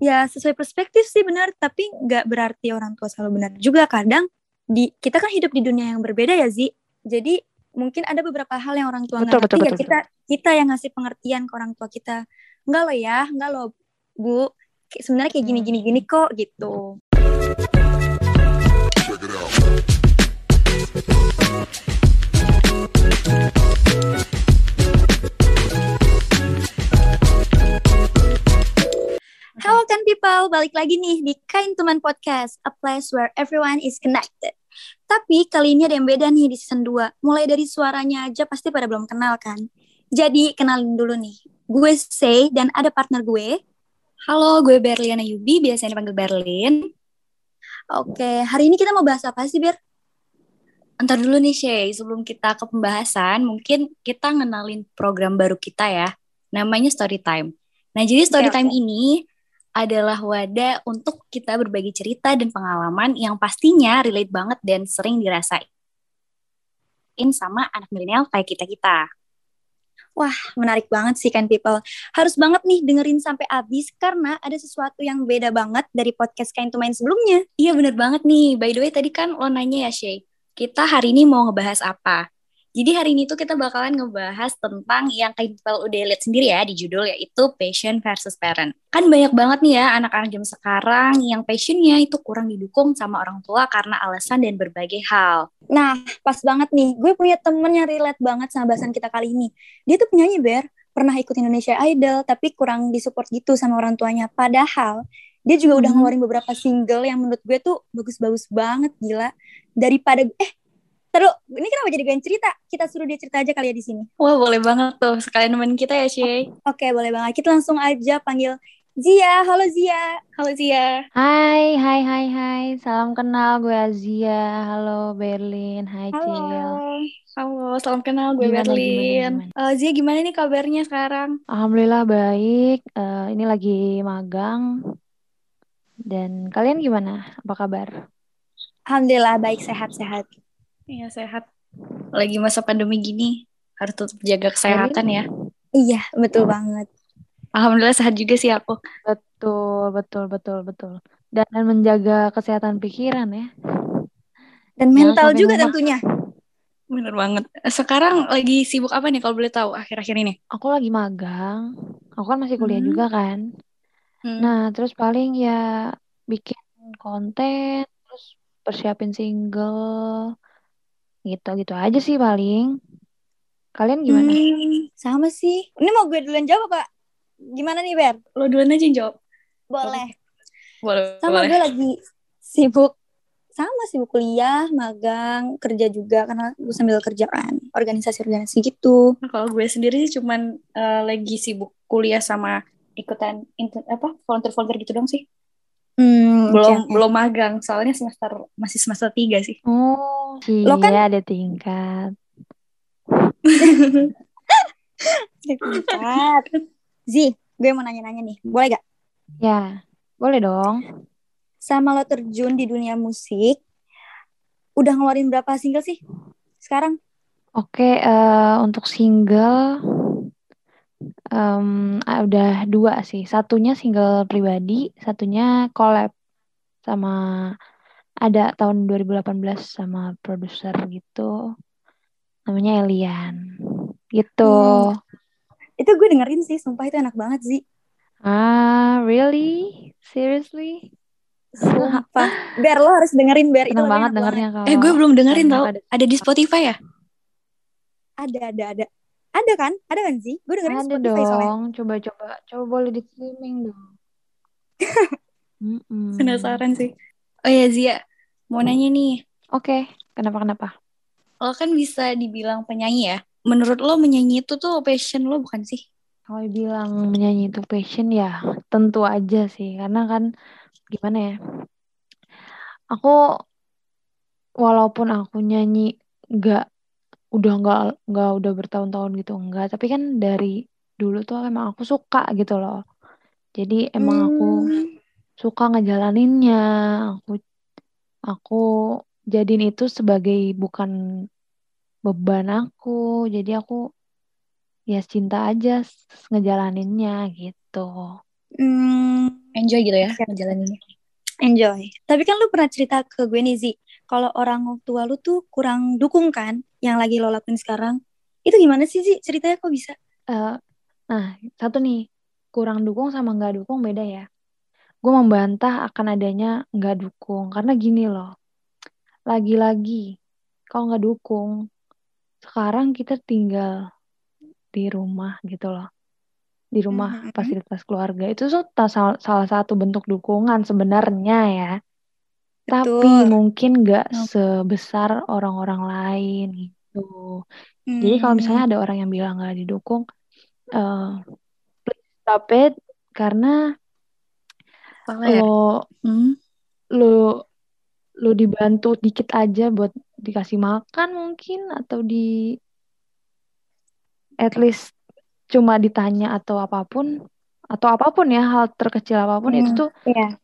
ya sesuai perspektif sih benar. Tapi nggak berarti orang tua selalu benar juga. Kadang di kita kan hidup di dunia yang berbeda ya Zi. Jadi mungkin ada beberapa hal yang orang tua Betul, nggak betul, ngerti ya. betul, kita kita yang ngasih pengertian ke orang tua kita. Enggak loh ya enggak loh bu. Sebenarnya kayak gini gini gini kok gitu. Halo kan people, balik lagi nih di Kain Teman Podcast, a place where everyone is connected. Tapi kali ini ada yang beda nih di season 2. Mulai dari suaranya aja pasti pada belum kenal kan. Jadi kenalin dulu nih. Gue Say dan ada partner gue. Halo, gue Berliana Yubi, biasanya dipanggil Berlin. Oke, hari ini kita mau bahas apa sih, Ber? Entar dulu nih, Shay. Sebelum kita ke pembahasan, mungkin kita ngenalin program baru kita ya. Namanya Storytime. Nah, jadi Storytime ini adalah wadah untuk kita berbagi cerita dan pengalaman yang pastinya relate banget dan sering dirasain sama anak milenial kayak kita-kita. Menarik banget sih kan people. Harus banget nih dengerin sampai habis karena ada sesuatu yang beda banget dari podcast Kain Main sebelumnya. Iya bener banget nih. By the way tadi kan lo nanya ya Shay, kita hari ini mau ngebahas apa? Jadi hari ini tuh kita bakalan ngebahas tentang yang people udah lihat sendiri ya di judul yaitu passion versus parent. Kan banyak banget nih ya anak-anak jam sekarang yang passionnya itu kurang didukung sama orang tua karena alasan dan berbagai hal. Nah, pas banget nih. Gue punya temen yang relate banget sama bahasan kita kali ini. Dia tuh penyanyi, Ber. Pernah ikut Indonesia Idol, tapi kurang disupport gitu sama orang tuanya. Padahal, dia juga udah Hmm. ngeluarin beberapa single yang menurut gue tuh bagus-bagus banget, gila. Daripada, eh, terus ini kenapa jadi gue cerita? Kita suruh dia cerita aja kali ya di sini. Wah boleh banget tuh sekalian nemenin kita ya Shay. Oke, boleh banget. Kita langsung aja panggil Zia. Halo Zia. Halo Zia. Hai, hai, hai, hai. Salam kenal gue Azia. Halo Berlin. Hai Cil. Halo. Halo, salam kenal gue Gimana, Berlin. gimana, Eh, Zia gimana nih kabarnya sekarang? Alhamdulillah baik. Eh, ini lagi magang. Dan kalian gimana? Apa kabar? Alhamdulillah, baik, sehat-sehat. Iya sehat. Lagi masa pandemi gini harus tetap jaga kesehatan ya. Iya, betul banget. Alhamdulillah sehat juga sih aku. Betul, betul, betul, betul. Dan menjaga kesehatan pikiran ya. Dan mental juga tentunya. Bener banget. Sekarang lagi sibuk apa nih kalau boleh tahu akhir-akhir ini? Aku lagi magang. Aku kan masih kuliah Hmm. juga kan. Hmm. Nah, terus paling ya bikin konten, terus persiapin single, gitu-gitu aja sih paling. Kalian gimana? Hmm, sama sih. Ini mau gue duluan jawab, Pak? Gimana nih, Ber? Lo duluan aja yang jawab. Boleh. Boleh. Sama boleh. gue lagi sibuk. Sama sibuk kuliah, magang, kerja juga. Karena gue sambil kerjaan. Organisasi-organisasi gitu. Nah, kalau gue sendiri sih cuman eh, lagi sibuk kuliah sama ikutan inter- apa volunteer-volunteer gitu dong sih. Hmm, Belum oke. belum magang, soalnya semester masih semester 3 sih. Oh, Lo kan- iya ada tingkat. Tingkat. Zi, gue mau nanya-nanya nih. Boleh gak? Ya, boleh dong. Sama lo terjun di dunia musik, udah ngeluarin berapa single sih sekarang? Oke, eh, untuk single em, ah, udah dua sih. Satunya single pribadi, satunya collab sama ada tahun 2018 sama produser gitu. Namanya Elian. Gitu. Hmm. Itu gue dengerin sih, sumpah itu enak banget sih. Ah, really? Seriously? Sumpah. Ber, lo harus dengerin Ber. Itu Seneng lagu banget enak dengernya kalau Eh gue belum dengerin enak tau. ada- Ada di Spotify ya? Ada, ada, ada. Ada kan? Ada kan sih? Gue dengerin Ada Spotify soalnya. dong, coba-coba, coba boleh di streaming dong. Penasaran sih. Oh ya Zia, mau nanya nih. Oke, kenapa kenapa? Lo kan bisa dibilang penyanyi ya. Menurut lo menyanyi itu tuh passion lo bukan sih? Kalau bilang menyanyi itu passion ya, tentu aja sih, karena kan gimana ya? Aku walaupun aku nyanyi nggak udah nggak nggak udah bertahun-tahun gitu enggak, tapi kan dari dulu tuh emang aku suka gitu loh. Jadi emang aku Hmm. suka ngejalaninnya. Aku aku jadiin itu sebagai bukan beban aku. Jadi aku ya cinta aja ngejalaninnya gitu. Hmm, enjoy gitu ya menjalaninya enjoy tapi kan lu pernah cerita ke gue nih Zi kalau orang tua lu tuh kurang dukung kan yang lagi lo lakuin sekarang? Itu gimana sih Zi ceritanya kok bisa? Uh, nah satu nih kurang dukung sama nggak dukung beda ya. Gue membantah akan adanya nggak dukung karena gini loh. Lagi-lagi kalau nggak dukung sekarang kita tinggal di rumah gitu loh. Di rumah mm -hmm. fasilitas keluarga. Itu tuh salah, salah satu bentuk dukungan sebenarnya ya Betul. tapi mungkin nggak okay. sebesar orang-orang lain gitu mm. jadi kalau misalnya ada orang yang bilang nggak didukung uh, please stop it karena ya? lo hmm? lo lo dibantu dikit aja buat dikasih makan mungkin atau di at least cuma ditanya atau apa pun atau apa pun ya hal terkecil apa pun hmm, itu tuh yeah.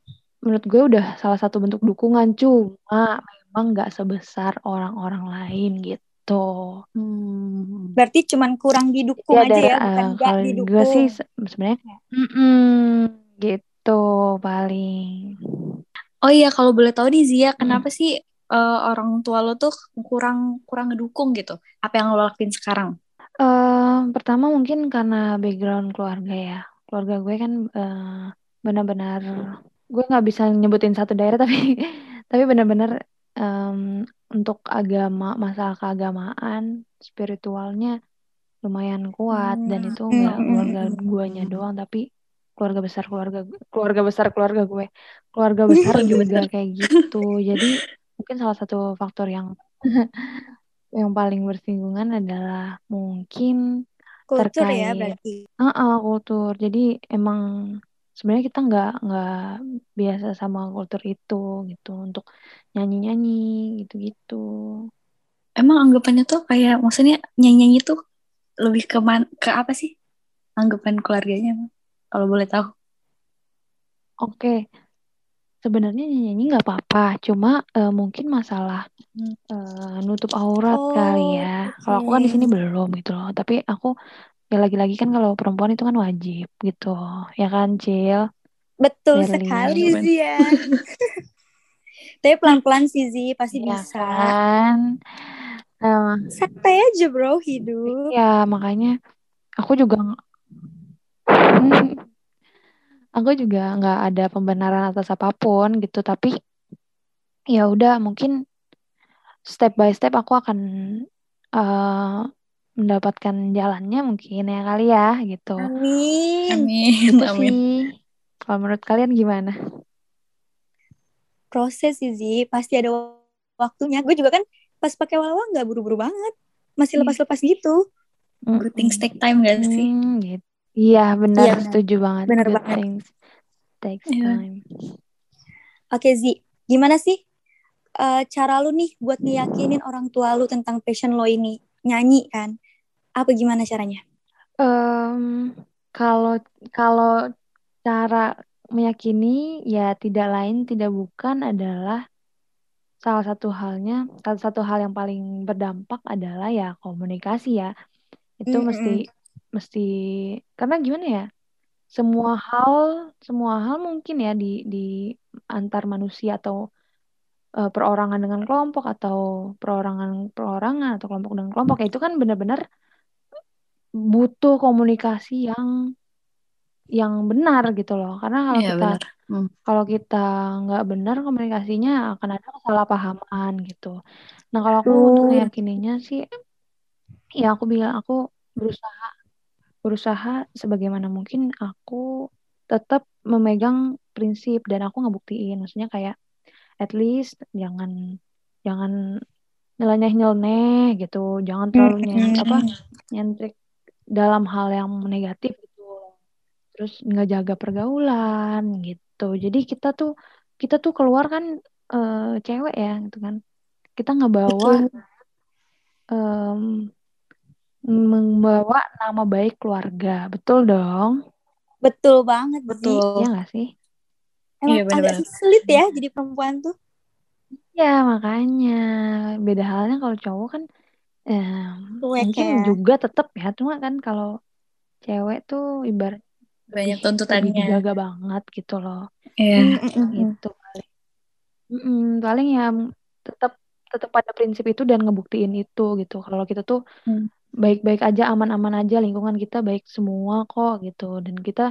Menurut gue udah salah satu bentuk dukungan cuma memang nggak sebesar orang-orang lain gitu. Hmm. Berarti cuman kurang didukung ya, aja ya, bukan uh, kalau didukung. Gue sih sebenarnya mm -mm, gitu paling. Oh iya kalau boleh tahu nih Zia, kenapa hmm. sih uh, orang tua lo tuh kurang kurang ngedukung gitu? Apa yang lo lakuin sekarang? Uh, pertama mungkin karena background keluarga ya. Keluarga gue kan uh, benar-benar gue nggak bisa nyebutin satu daerah tapi tapi benar-benar um, untuk agama masalah keagamaan spiritualnya lumayan kuat hmm. dan itu nggak hmm, hmm, keluarga hmm, guanya doang tapi keluarga besar keluarga keluarga besar keluarga gue keluarga besar juga kayak gitu jadi mungkin salah satu faktor yang yang paling bersinggungan adalah mungkin kultur terkait ya berarti. Uh -uh, kultur. Jadi emang sebenarnya kita nggak nggak biasa sama kultur itu gitu untuk nyanyi-nyanyi gitu-gitu. Emang anggapannya tuh kayak maksudnya nyanyi-nyanyi tuh lebih ke man, ke apa sih? Anggapan keluarganya kalau boleh tahu. Oke. Sebenarnya nyanyi nggak apa-apa, cuma uh, mungkin masalah uh, nutup aurat oh, kali ya. Okay. Kalau aku kan di sini belum gitu loh. Tapi aku ya lagi-lagi kan kalau perempuan itu kan wajib gitu, ya kan, Cil? Betul Berlin. sekali sih ya. Tapi pelan-pelan sih Zi, pasti ya bisa. Kan? Uh, Santai aja bro hidup. Ya makanya aku juga aku juga nggak ada pembenaran atas apa pun gitu tapi ya udah mungkin step by step aku akan uh, mendapatkan jalannya mungkin ya kali ya gitu. Amin. Amin. Gitu amin. sih. Kalau menurut kalian gimana? Proses sih, Zi. Pasti ada waktunya. Gue juga kan pas pakai wawa nggak buru-buru banget. Masih iya. lepas-lepas gitu. Mm. Things take time gak sih? Hmm, gitu. Iya benar, ya, setuju banget. Benar banget. Things takes yeah. time. Oke Zi, gimana sih uh, cara lu nih buat ngeyakinin orang tua lu tentang passion lo ini nyanyi kan apa gimana caranya um, kalau kalau cara meyakini ya tidak lain tidak bukan adalah salah satu halnya salah satu hal yang paling berdampak adalah ya komunikasi ya itu mm -hmm. mesti mesti karena gimana ya semua hal semua hal mungkin ya di di antar manusia atau uh, perorangan dengan kelompok atau perorangan perorangan atau kelompok dengan kelompok itu kan benar-benar butuh komunikasi yang yang benar gitu loh. Karena kalau iya, kita hmm. kalau kita nggak benar komunikasinya akan ada kesalahpahaman gitu. Nah kalau aku uh. untuk meyakininya sih ya aku bilang aku berusaha berusaha sebagaimana mungkin aku tetap memegang prinsip dan aku ngebuktiin. Maksudnya kayak at least jangan jangan nyeleneh nyeleneh gitu. Jangan terlalu nyentrik apa nyentrik dalam hal yang negatif gitu terus nggak jaga pergaulan gitu. Jadi kita tuh kita tuh keluar kan uh, cewek ya gitu kan. Kita nggak bawa um, membawa nama baik keluarga. Betul dong? Betul banget betul. Ya nggak sih? Emang iya, bener -bener. agak sulit ya jadi perempuan tuh. Ya makanya. Beda halnya kalau cowok kan eh, mungkin ya. juga tetap ya cuma kan kalau cewek tuh ibarat banyak tuntutannya dijaga banget gitu loh Iya. Mm, mm, mm, mm. gitu paling Mm-mm, paling ya tetap tetap pada prinsip itu dan ngebuktiin itu gitu kalau kita tuh Hmm. baik-baik aja aman-aman aja lingkungan kita baik semua kok gitu dan kita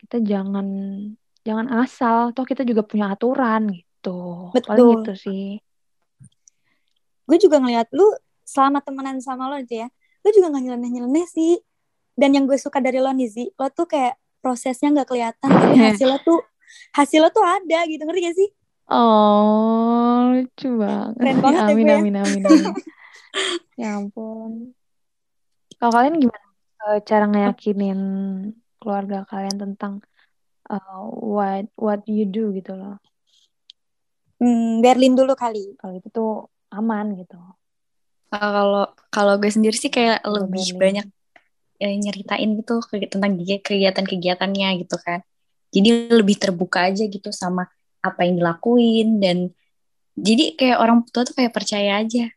kita jangan jangan asal toh kita juga punya aturan gitu paling Betul. gitu sih gue juga ngeliat lu selama temenan sama lo gitu ya lu juga nggak nyeleneh-nyeleneh sih. Dan yang gue suka dari lo nih Zi lo tuh kayak prosesnya nggak kelihatan tapi hasilnya tuh hasilnya tuh ada gitu ngerti gak sih? Oh lucu banget. Keren banget ya amin ya. amin amin amin. Ya ampun. Kalau kalian gimana? Eh, cara ngeyakinin keluarga kalian tentang eh, what what you do gitu loh. Hmm, Berlin dulu kali. Kalau itu tuh aman gitu. Uh, kalau kalau gue sendiri sih kayak Coba lebih Berlin. banyak ya, nyeritain gitu tentang kegi- kegiatan-kegiatannya gitu kan. Jadi lebih terbuka aja gitu sama apa yang dilakuin dan jadi kayak orang tua tuh kayak percaya aja.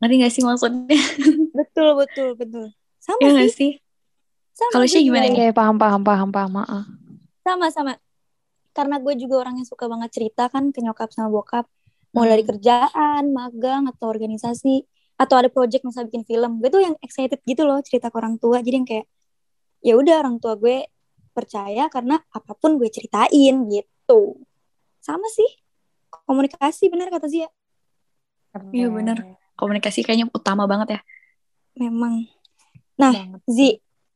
Ngerti gak sih maksudnya? betul betul betul sama ya sih sih? Kalau juga gimana? Oke, paham, paham, paham, paham. ah. sama sama karena gue juga orang yang suka banget cerita kan ke nyokap sama bokap mau dari Hmm. kerjaan magang atau organisasi atau ada project misalnya bikin film. Gue tuh yang excited gitu loh cerita ke orang tua. Jadi yang kayak ya udah orang tua gue percaya karena apa pun gue ceritain gitu. Sama sih. Komunikasi benar kata Zia. Iya bener. Komunikasi kayaknya utama banget ya. memang. Nah Banget. Zi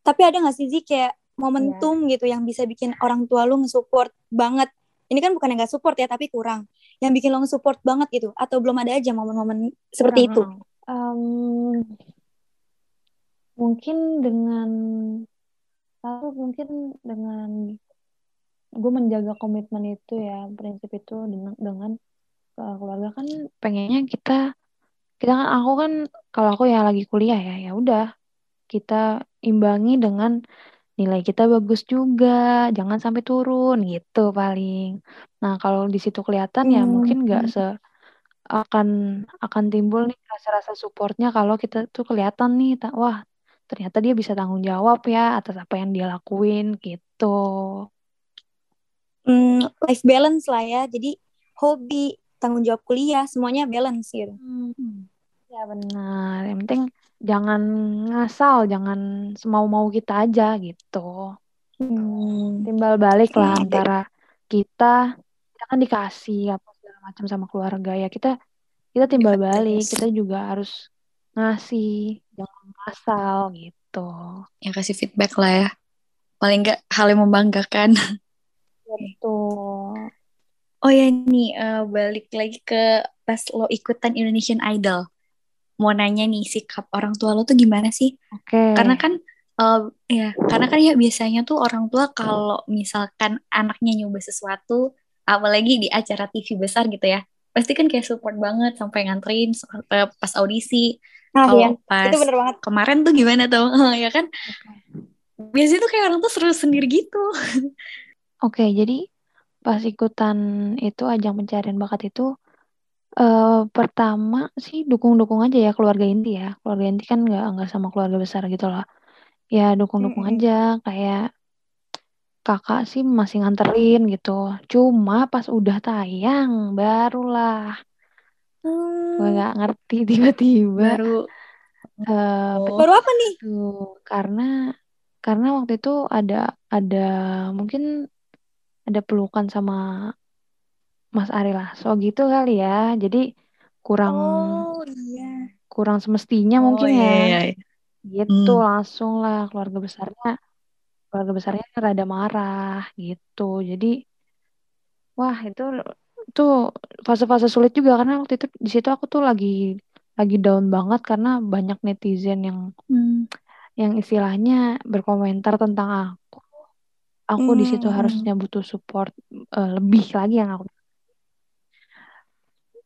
tapi ada gak sih Zi kayak momentum gitu yang bisa bikin orang tua lu nge-support banget? Ini kan bukan yang gak support ya tapi kurang. Yang bikin lo nge-support banget gitu atau belum ada aja momen-momen seperti itu Em, mungkin dengan satu mungkin dengan gue menjaga komitmen itu ya prinsip itu dengan dengan uh, keluarga kan pengennya kita kita kan aku kan kalau aku ya lagi kuliah ya ya udah kita imbangi dengan nilai kita bagus juga jangan sampai turun gitu paling nah kalau di situ kelihatan ya Hmm. mungkin nggak se akan akan timbul nih rasa-rasa supportnya kalau kita tuh kelihatan nih wah ternyata dia bisa tanggung jawab ya atas apa yang dia lakuin gitu. Hmm, life balance lah ya. Jadi hobi tanggung jawab kuliah semuanya balance gitu. Ya benar. Yang penting jangan ngasal jangan semau-mau kita aja gitu. Hmm. timbal balik lah Oke. antara kita kita kan dikasih apa macam sama keluarga ya kita kita timbal balik Yes. kita juga harus ngasih jangan ngasal gitu Ya kasih feedback lah ya. Paling nggak hal yang membanggakan. betul Oh ya nih eh, balik lagi ke pas lo ikutan Indonesian Idol. Mau nanya nih sikap orang tua lo tuh gimana sih? oke Karena kan eh, ya karena kan ya biasanya tuh orang tua kalau misalkan anaknya nyoba sesuatu, apalagi di acara TV besar gitu ya, pasti kan kayak support banget sampai nganterin sampai pas audisi. Nah, Kalau ya, pas itu bener banget. kemarin tuh gimana tuh? ya kan? Biasanya tuh kayak orang tuh seru sendiri gitu. Oke, jadi pas ikutan itu ajang pencarian bakat itu eh pertama sih dukung-dukung aja ya keluarga inti ya. Keluarga inti kan nggak nggak sama keluarga besar gitu loh. Ya dukung-dukung Mm-mm. aja kayak kakak sih masih nganterin gitu. Cuma pas udah tayang barulah gue Hmm, nggak ngerti tiba-tiba Baru eh oh, baru apa nih? tuh karena karena waktu itu ada ada mungkin ada pelukan sama Mas Ari Lasso gitu kali ya. Jadi kurang Oh iya. kurang semestinya oh mungkin iya, ya. iya, iya. Gitu Hmm. langsung lah keluarga besarnya keluarga besarnya rada marah gitu. Jadi wah itu tuh fase-fase sulit juga karena waktu itu di situ aku tuh lagi lagi down banget karena banyak netizen yang Hmm. yang istilahnya berkomentar tentang aku. Aku di situ Hmm, harusnya butuh support eh, lebih lagi yang aku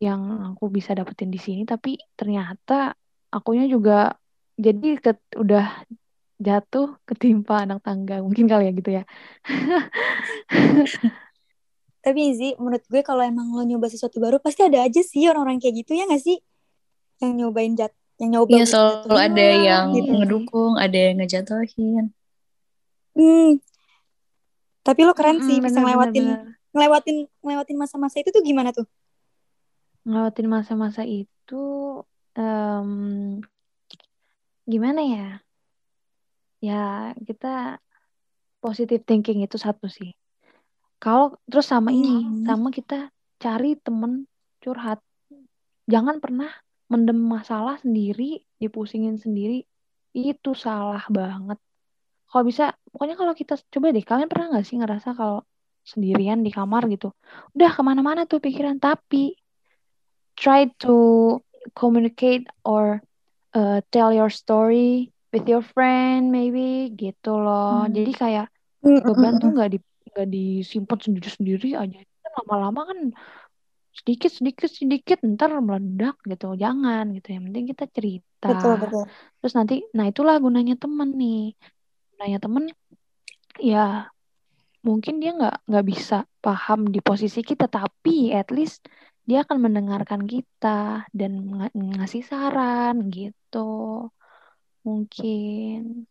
yang aku bisa dapetin di sini tapi ternyata akunya juga jadi ke- udah jatuh ketimpa anak tangga mungkin kali ya gitu ya Tapi Zi, menurut gue kalau emang lo nyoba sesuatu baru pasti ada aja sih orang-orang kayak gitu ya nggak sih? Yang nyobain jat, yang nyoba Iya selalu jatuhin ada yang gitu. ngedukung, ada yang ngejatuhin. Hmm, Tapi lo keren sih bisa ngelewatin ngelewatin ngelewatin masa-masa itu tuh gimana tuh? ngelewatin masa-masa itu em, gimana ya? Ya kita positive thinking itu satu sih. Kalau terus sama ini, Hmm. sama kita cari temen curhat. Jangan pernah mendem masalah sendiri, dipusingin sendiri. Itu salah banget. Kalau bisa, pokoknya kalau kita coba deh, kalian pernah nggak sih ngerasa kalau sendirian di kamar gitu, udah ke mana-mana tuh pikiran, tapi try to communicate or uh, tell your story with your friend maybe gitu loh. Hmm. Jadi kayak Mm, mm, beban mm, tuh nggak di nggak disimpan sendiri-sendiri aja. Kan lama-lama kan sedikit sedikit sedikit ntar meledak gitu. Jangan gitu. Yang penting kita cerita. Betul betul. Terus nanti, nah itulah gunanya temen nih. Gunanya temen, ya mungkin dia nggak nggak bisa paham di posisi kita, tapi at least dia akan mendengarkan kita dan nga- ngasih saran gitu. Mungkin.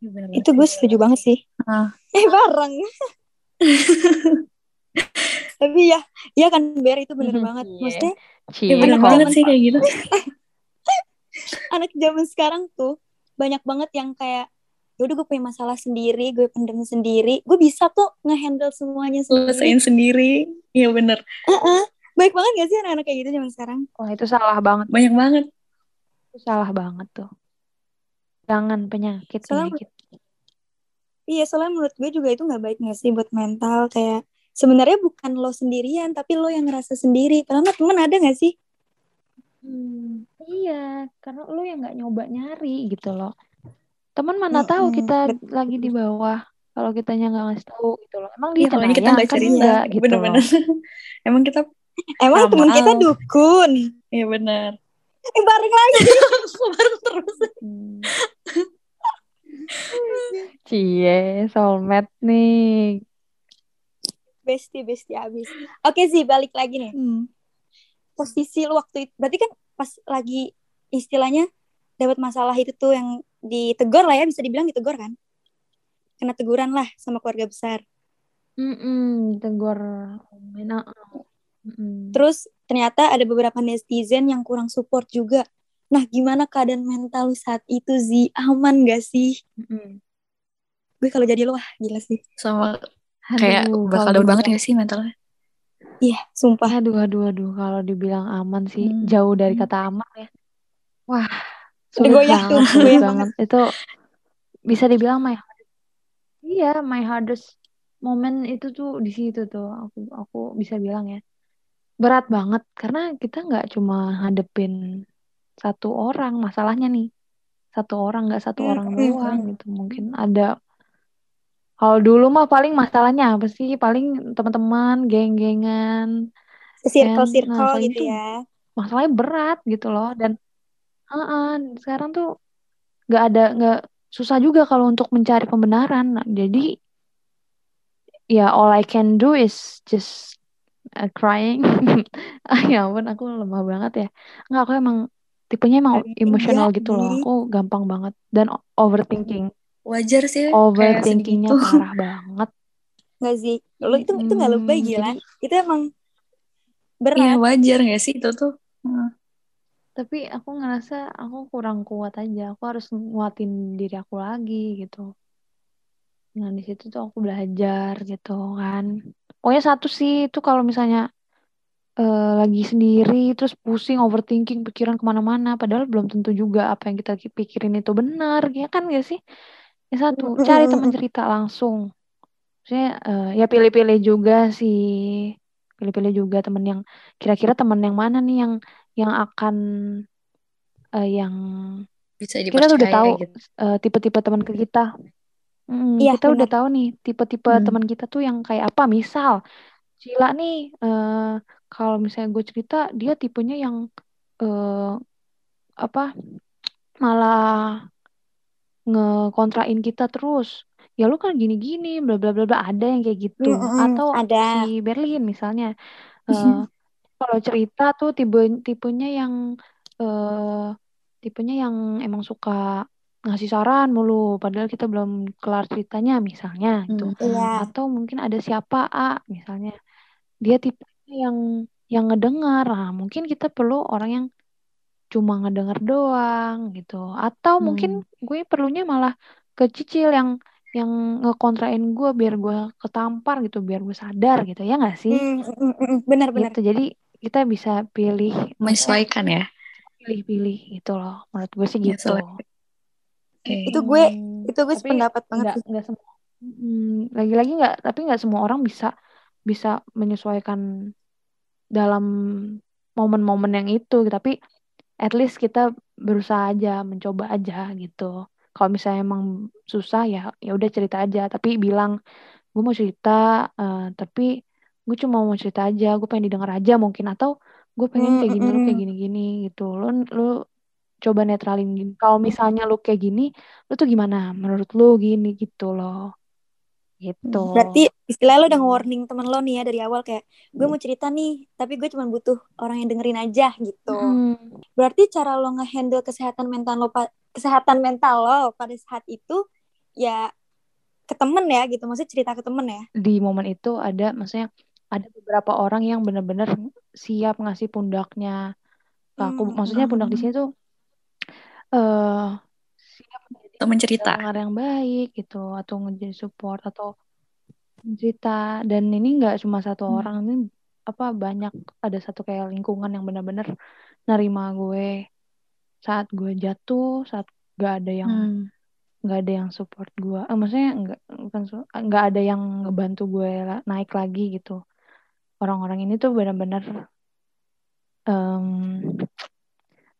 Iya, bener Itu gue setuju banget sih. Ah. Eh bareng. Tapi ya, iya kan Ber itu bener Mhm. banget. Iya. Maksudnya Ya bener banget banget, sih kayak gitu. anak zaman sekarang tuh banyak banget yang kayak ya udah gue punya masalah sendiri, gue pendem sendiri, gue bisa kok ngehandle semuanya sendiri. Selesain sendiri. Iya bener. Heeh. Baik banget gak sih anak-anak kayak gitu zaman sekarang? Wah itu salah banget. Banyak banget. Itu salah banget tuh. Jangan penyakit Soalnya- penyakit. Iya, soalnya menurut gue juga itu nggak baik gak sih buat mental kayak sebenarnya bukan lo sendirian, tapi lo yang ngerasa sendiri. Padahal temen ada gak sih? Hmm, iya, karena lu yang nggak nyoba nyari gitu loh. Teman mana tahu Mm-mm, kita betul. lagi di bawah. Kalau kitanya nggak ngasih tahu gitu loh. Emang dia Iya, kalau kita cenayang nggak kan cerita. gitu Bener-bener. Emang kita, Emang temen kita dukun. iya bener. Eh bareng lagi. Bareng terus. Hmm. Cie, soulmate nih. Bestie, bestie abis. Oke sih, balik lagi nih. Hmm. Posisi lo waktu itu, berarti kan pas lagi istilahnya dapat masalah itu tuh yang ditegur lah ya, bisa dibilang ditegur kan? Kena teguran lah sama keluarga besar. Mm-mm, tegur. Nah, mm-mm. Terus ternyata ada beberapa netizen yang kurang support juga. Nah, gimana keadaan mental lu saat itu, Zi? Aman gak sih? Mm-mm. Gue kalau jadi lo, wah gila sih. Sama kayak Aduh, bakal kalau down banget gak sih mentalnya? Iya, sumpah. Aduh, aduh, aduh. Kalau dibilang aman sih, Hmm. jauh dari kata aman ya. Wah, sulit goyah banget, tuh, sulit goyah banget. Itu bisa dibilang my Iya, my hardest moment itu tuh di situ tuh. Aku aku bisa bilang ya. Berat banget karena kita nggak cuma hadepin satu orang masalahnya nih. Satu orang nggak satu Hmm, orang hmm, doang gitu. Mungkin ada kalau dulu mah paling masalahnya apa sih? Paling teman-teman, geng-gengan. Circle-circle Nah, kalau gitu itu ya. masalahnya berat gitu loh dan Heeh, sekarang tuh nggak ada nggak susah juga kalau untuk mencari pembenaran Nah, jadi ya all I can do is just uh, crying ya ampun aku lemah banget ya nggak aku emang tipenya emang Paling emosional enggak gitu loh aku gampang banget dan overthinking Wajar sih overthinkingnya segitu. parah banget Nggak sih? Lo itu itu nggak lebay Hmm, gila. jadi Itu emang Iya berat. wajar gak sih itu tuh? Hmm. tapi aku ngerasa aku kurang kuat aja aku harus nguatin diri aku lagi gitu nah di situ tuh aku belajar gitu kan pokoknya satu sih itu kalau misalnya eh, lagi sendiri terus pusing overthinking pikiran ke mana-mana padahal belum tentu juga apa yang kita pikirin itu benar ya kan gak sih ya satu cari teman cerita langsung Maksudnya eh, ya pilih-pilih juga sih pilih-pilih juga temen yang kira-kira temen yang mana nih yang yang akan eh, yang Bisa kita tuh udah tahu gitu. eh, tipe-tipe teman ke kita Mm, Iya, kita udah benar. tahu nih tipe-tipe Hmm. teman kita tuh yang kayak apa misal Cila nih eh kalau misalnya gue cerita dia tipenya yang eh apa malah ngekontrain kita terus ya lu kan gini-gini bla bla bla bla ada yang kayak gitu Mm-mm, atau ada. si Berlin misalnya eh kalau cerita tuh tipe tipenya yang eh tipenya yang emang suka ngasih saran mulu padahal kita belum kelar ceritanya misalnya gitu Hmm. Iya. atau mungkin ada siapa A misalnya dia tipe yang yang ngedengar nah mungkin kita perlu orang yang cuma ngedengar doang gitu. Atau mungkin gue perlunya malah ke Cicil yang yang ngekontrain gue biar gue ketampar gitu biar gue sadar gitu. Ya nggak sih? Hmm, mm, mm, mm, benar-benar. gitu. Jadi kita bisa pilih Menyesuaikan ya. pilih-pilih gitu loh. Menurut gue sih gitu. Oke. Itu gue Hmm, itu gue tapi sependapat banget nggak semua Hmm, lagi-lagi nggak tapi nggak semua orang bisa bisa menyesuaikan dalam momen-momen yang itu tapi at least kita berusaha aja mencoba aja gitu. Kalau misalnya emang susah ya ya udah cerita aja. Tapi bilang gue mau cerita eh, tapi gue cuma mau cerita aja gue pengen didengar aja mungkin. Atau gue pengen kayak gini lu kayak mm. gini-gini gitu. Lu lu coba netralin gini. Kalau misalnya lu kayak gini lu tuh gimana? Menurut lu gini gitu loh gitu Berarti istilah lo udah nge-warning temen lo nih ya dari awal kayak gue mau cerita nih, tapi gue cuma butuh orang yang dengerin aja gitu. Mm-mm. Berarti cara lo nge-handle kesehatan mental lo kesehatan mental lo pada saat itu ya ke temen ya gitu, maksudnya cerita ke temen ya. di momen itu ada maksudnya ada beberapa orang yang benar-benar siap ngasih pundaknya aku Hmm, maksudnya pundak di sini tuh eh siap menjadi Temen cerita. pendengar yang baik gitu atau menjadi support atau cerita dan ini nggak cuma satu Hmm. orang ini apa banyak ada satu kayak lingkungan yang benar-benar nerima gue saat gue jatuh saat gak ada yang Hmm. nggak ada yang support gue eh, maksudnya nggak bukan nggak ada yang ngebantu gue naik lagi gitu orang-orang ini tuh benar-benar em,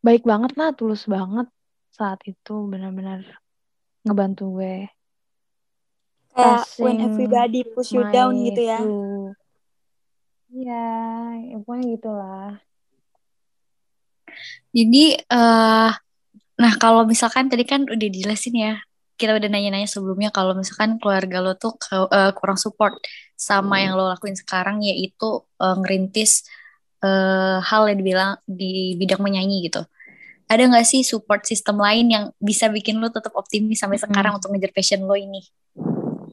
baik banget lah tulus banget saat itu benar-benar ngebantu gue Kayak when everybody push you down gitu ya. Iya, ya pokoknya gitulah. Jadi, eh nah kalau misalkan tadi kan udah dijelasin ya, kita udah nanya-nanya sebelumnya kalau misalkan keluarga lo tuh ke- eh, kurang support sama yang lo lakuin sekarang yaitu eh, ngerintis eh, hal yang dibilang di bidang menyanyi gitu. Ada nggak sih support system lain yang bisa bikin lo tetap optimis sampai Mm-mm. sekarang untuk ngejar passion lo ini?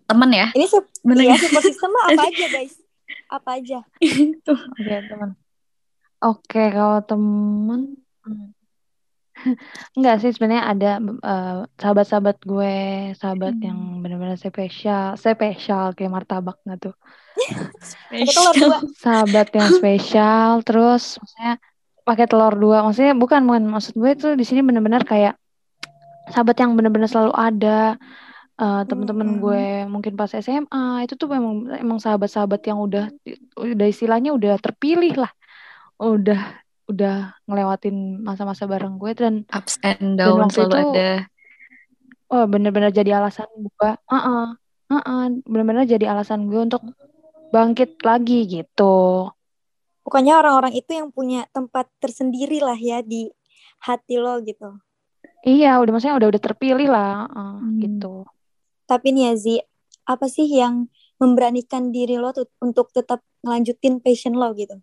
Temen ya? Ini sup Bener iya, support system apa aja guys? Apa aja? Tuh. Oke, teman. Oke, kalau temen hmm. Enggak sih sebenarnya ada eh, sahabat-sahabat gue, sahabat yang Hmm. benar-benar spesial, spesial kayak martabak nggak tuh? Dua. Sahabat yang spesial, terus maksudnya pakai telur dua. Maksudnya bukan, bukan maksud gue tuh di sini benar-benar kayak sahabat yang benar-benar selalu ada. Eh, teman-teman Hmm. gue mungkin pas SMA itu tuh memang emang sahabat-sahabat yang udah udah istilahnya udah terpilih lah, udah udah ngelewatin masa-masa bareng gue dan Ups and dan down waktu selalu itu ada. oh bener-bener jadi alasan gue Heeh, heeh, bener-bener jadi alasan gue untuk bangkit lagi gitu Pokoknya orang-orang itu yang punya tempat tersendiri lah ya di hati lo gitu. iya udah maksudnya udah udah terpilih lah eh, Hmm. gitu Tapi nih ya Zi, apa sih yang memberanikan diri lo tuh untuk tetap ngelanjutin passion lo gitu?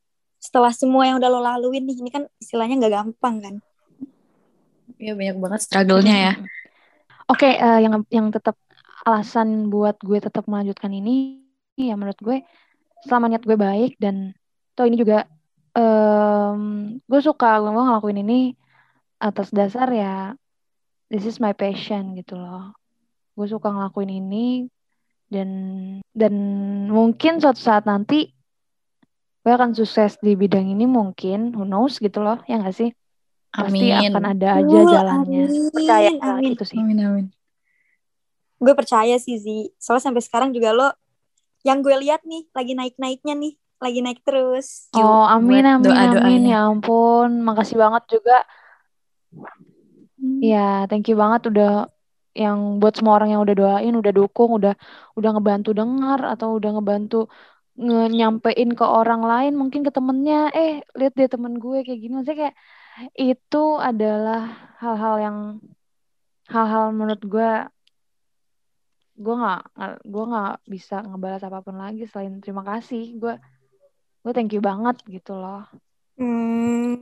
Setelah semua yang udah lo laluin nih, ini kan istilahnya nggak gampang kan? Iya banyak banget struggle-nya ya. Mm-mm. oke eh, yang yang tetap alasan buat gue tetap melanjutkan ini ya menurut gue selama niat gue baik dan toh ini juga em, gue suka gue ngelakuin ini atas dasar ya this is my passion gitu loh gue suka ngelakuin ini dan dan mungkin suatu saat nanti gue akan sukses di bidang ini mungkin who knows gitu loh ya nggak sih pasti Amin. akan ada aja Wah, jalannya amin, percaya nggak amin. itu sih Amin amin. Gue percaya sih Zi. Soalnya sampai sekarang juga lo, yang gue lihat nih, lagi naik-naiknya nih. Lagi naik terus. Yuk, oh amin amin doa-doanya. amin ya ampun makasih banget juga Hmm. ya thank you banget udah yang buat semua orang yang udah doain udah dukung udah udah ngebantu dengar atau udah ngebantu nge nyampein ke orang lain mungkin ke temennya eh lihat deh temen gue kayak gini maksudnya kayak itu adalah hal-hal yang hal-hal menurut gue gue nggak nggak- gue nggak bisa ngebalas apa pun lagi selain terima kasih gue gue thank you banget gitu loh Hmm.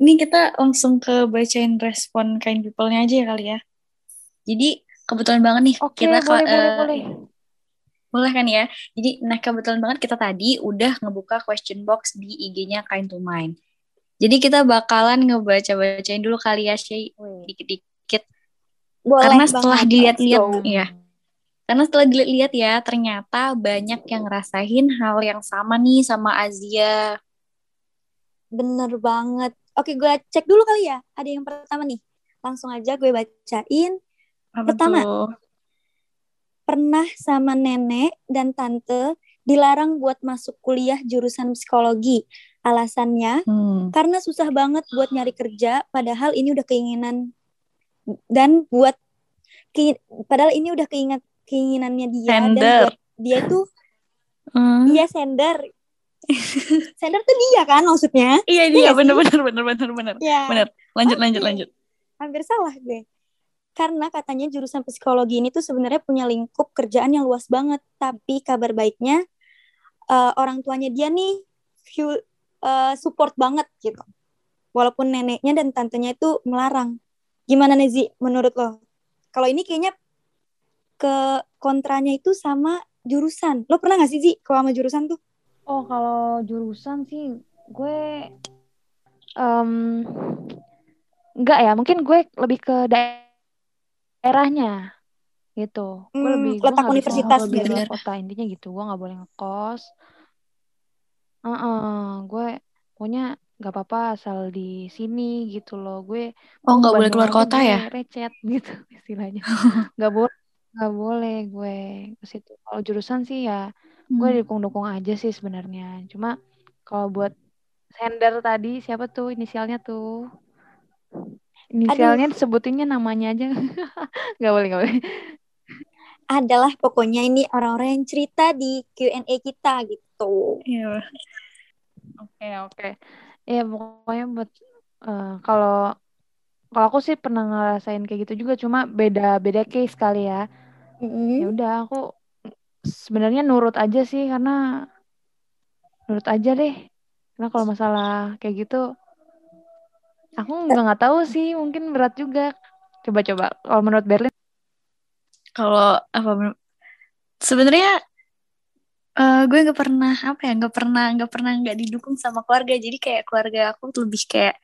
ini kita langsung ke bacain respon kind people-nya aja ya kali ya. Jadi kebetulan banget nih Oke, kita boleh, ka- boleh, eh, boleh. boleh kan ya. Jadi nah kebetulan banget kita tadi udah ngebuka question box di IG-nya Kind to Mind. Jadi kita bakalan ngebaca-bacain dulu kali ya Shay dikit-dikit. Boleh Karena setelah dilihat-lihat ya. Karena setelah dilihat-lihat ya, ternyata banyak yang ngerasain hal yang sama nih sama Azia. Bener banget. Oke, gue cek dulu kali ya. Ada yang pertama nih. Langsung aja gue bacain. Apa Pertama. tuh? Pernah sama nenek dan tante dilarang buat masuk kuliah jurusan psikologi. Alasannya Hmm. karena susah banget buat nyari kerja padahal ini udah keinginan dan buat ke- padahal ini udah keinget keinginannya dia dan Sender. buat dia tuh Hmm. dia sender. Sender tuh dia kan maksudnya? Iya Iya dia. bener bener bener bener bener. Ya bener. Lanjut Oke. lanjut lanjut. hampir salah gue. Karena katanya jurusan psikologi ini tuh sebenarnya punya lingkup kerjaan yang luas banget. Tapi kabar baiknya eh, orang tuanya dia nih view, eh, support banget gitu. Walaupun neneknya dan tantenya itu melarang. Gimana nih Zi menurut lo? Kalau ini kayaknya ke kontranya itu sama jurusan lo pernah gak sih Zi kalau sama jurusan tuh Oh, kalau jurusan sih gue em enggak ya, mungkin gue lebih ke dae- daerahnya gitu. Gue Hmm, lebih gue letak nggak bisa universitas gitu. luar kota intinya gitu. Gue nggak boleh ngekos. Heeh, gue pokoknya nggak apa-apa asal di sini gitu loh. Gue Oh gue nggak boleh keluar kota gue ya? recet gitu istilahnya. Nggak boleh, nggak boleh gue ke situ. Kalau jurusan sih ya gue Hmm. dukung-dukung aja sih sebenarnya. Cuma kalau buat sender tadi siapa tuh inisialnya tuh? Inisialnya disebutinnya namanya aja. Nggak boleh, nggak boleh. adalah pokoknya ini orang-orang yang cerita di Q&A kita gitu Iya. Oke, oke. Ya pokoknya buat eh, kalau kalau aku sih pernah ngerasain kayak gitu juga cuma beda beda case kali ya. Mm-mm. Ya udah aku sebenarnya nurut aja sih karena nurut aja deh. Karena kalau masalah kayak gitu aku nggak nggak tahu sih mungkin berat juga. Coba-coba kalau menurut Berlin Kalau apa? Sebenarnya eh, gue nggak pernah apa ya nggak pernah nggak pernah nggak didukung sama keluarga. Jadi kayak keluarga aku tuh lebih kayak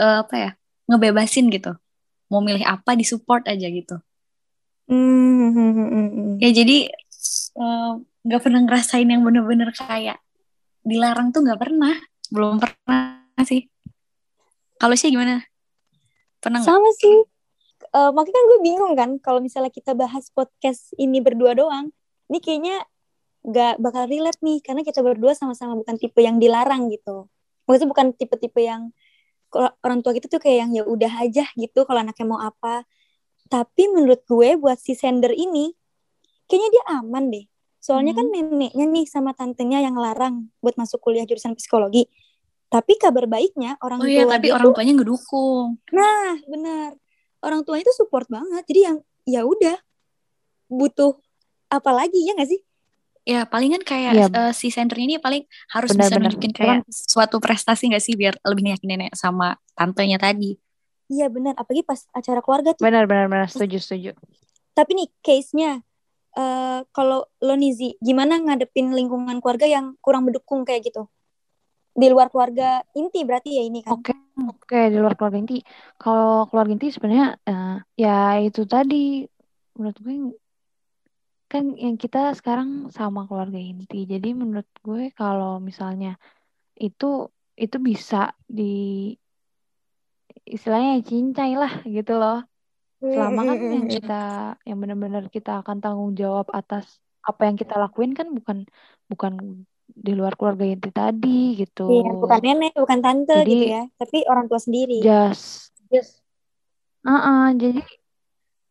eh, apa ya ngebebasin gitu. Mau milih apa disupport aja gitu. Hmm. Ya jadi eh, nggak pernah ngerasain yang bener-bener kayak dilarang tuh nggak pernah. Belum pernah sih. Kalau sih gimana? Pernah nggak? Sama sih. Eh, makanya kan gue bingung kan kalau misalnya kita bahas podcast ini berdua doang. Ini kayaknya nggak bakal relate nih karena kita berdua sama-sama bukan tipe yang dilarang gitu. Maksudnya bukan tipe-tipe yang orang tua kita tuh kayak yang ya udah aja gitu kalau anaknya mau apa. Tapi menurut gue buat si sender ini kayaknya dia aman deh. Soalnya kan neneknya nih sama tantenya yang larang buat masuk kuliah jurusan psikologi. Tapi kabar baiknya orang Oh iya, tua tapi dia orang tuh- tuanya ngedukung. Nah, benar. Orang tuanya itu support banget. Jadi yang ya udah butuh apa lagi ya nggak sih? Ya palingan kayak Iya. eh, si center ini paling harus Benar, bisa benar. nunjukin Cuman- kayak suatu prestasi nggak sih biar lebih yakin nenek sama tantenya tadi. Iya benar. Apalagi pas acara keluarga tuh. benar benar benar setuju setuju. Tapi nih case-nya eh kalau lo Nizi, gimana ngadepin lingkungan keluarga yang kurang mendukung kayak gitu? Di luar keluarga inti berarti ya ini kan? Oke, oke di luar keluarga inti. Kalau keluarga inti sebenarnya eh, ya itu tadi menurut gue kan yang kita sekarang sama keluarga inti. Jadi menurut gue kalau misalnya itu itu bisa di istilahnya cincai lah gitu loh. Selama kan yang kita yang benar-benar kita akan tanggung jawab atas apa yang kita lakuin kan bukan bukan di luar keluarga inti tadi gitu. Iya, bukan nenek, bukan tante Jadi- gitu ya. Tapi orang tua sendiri. just just uh jadi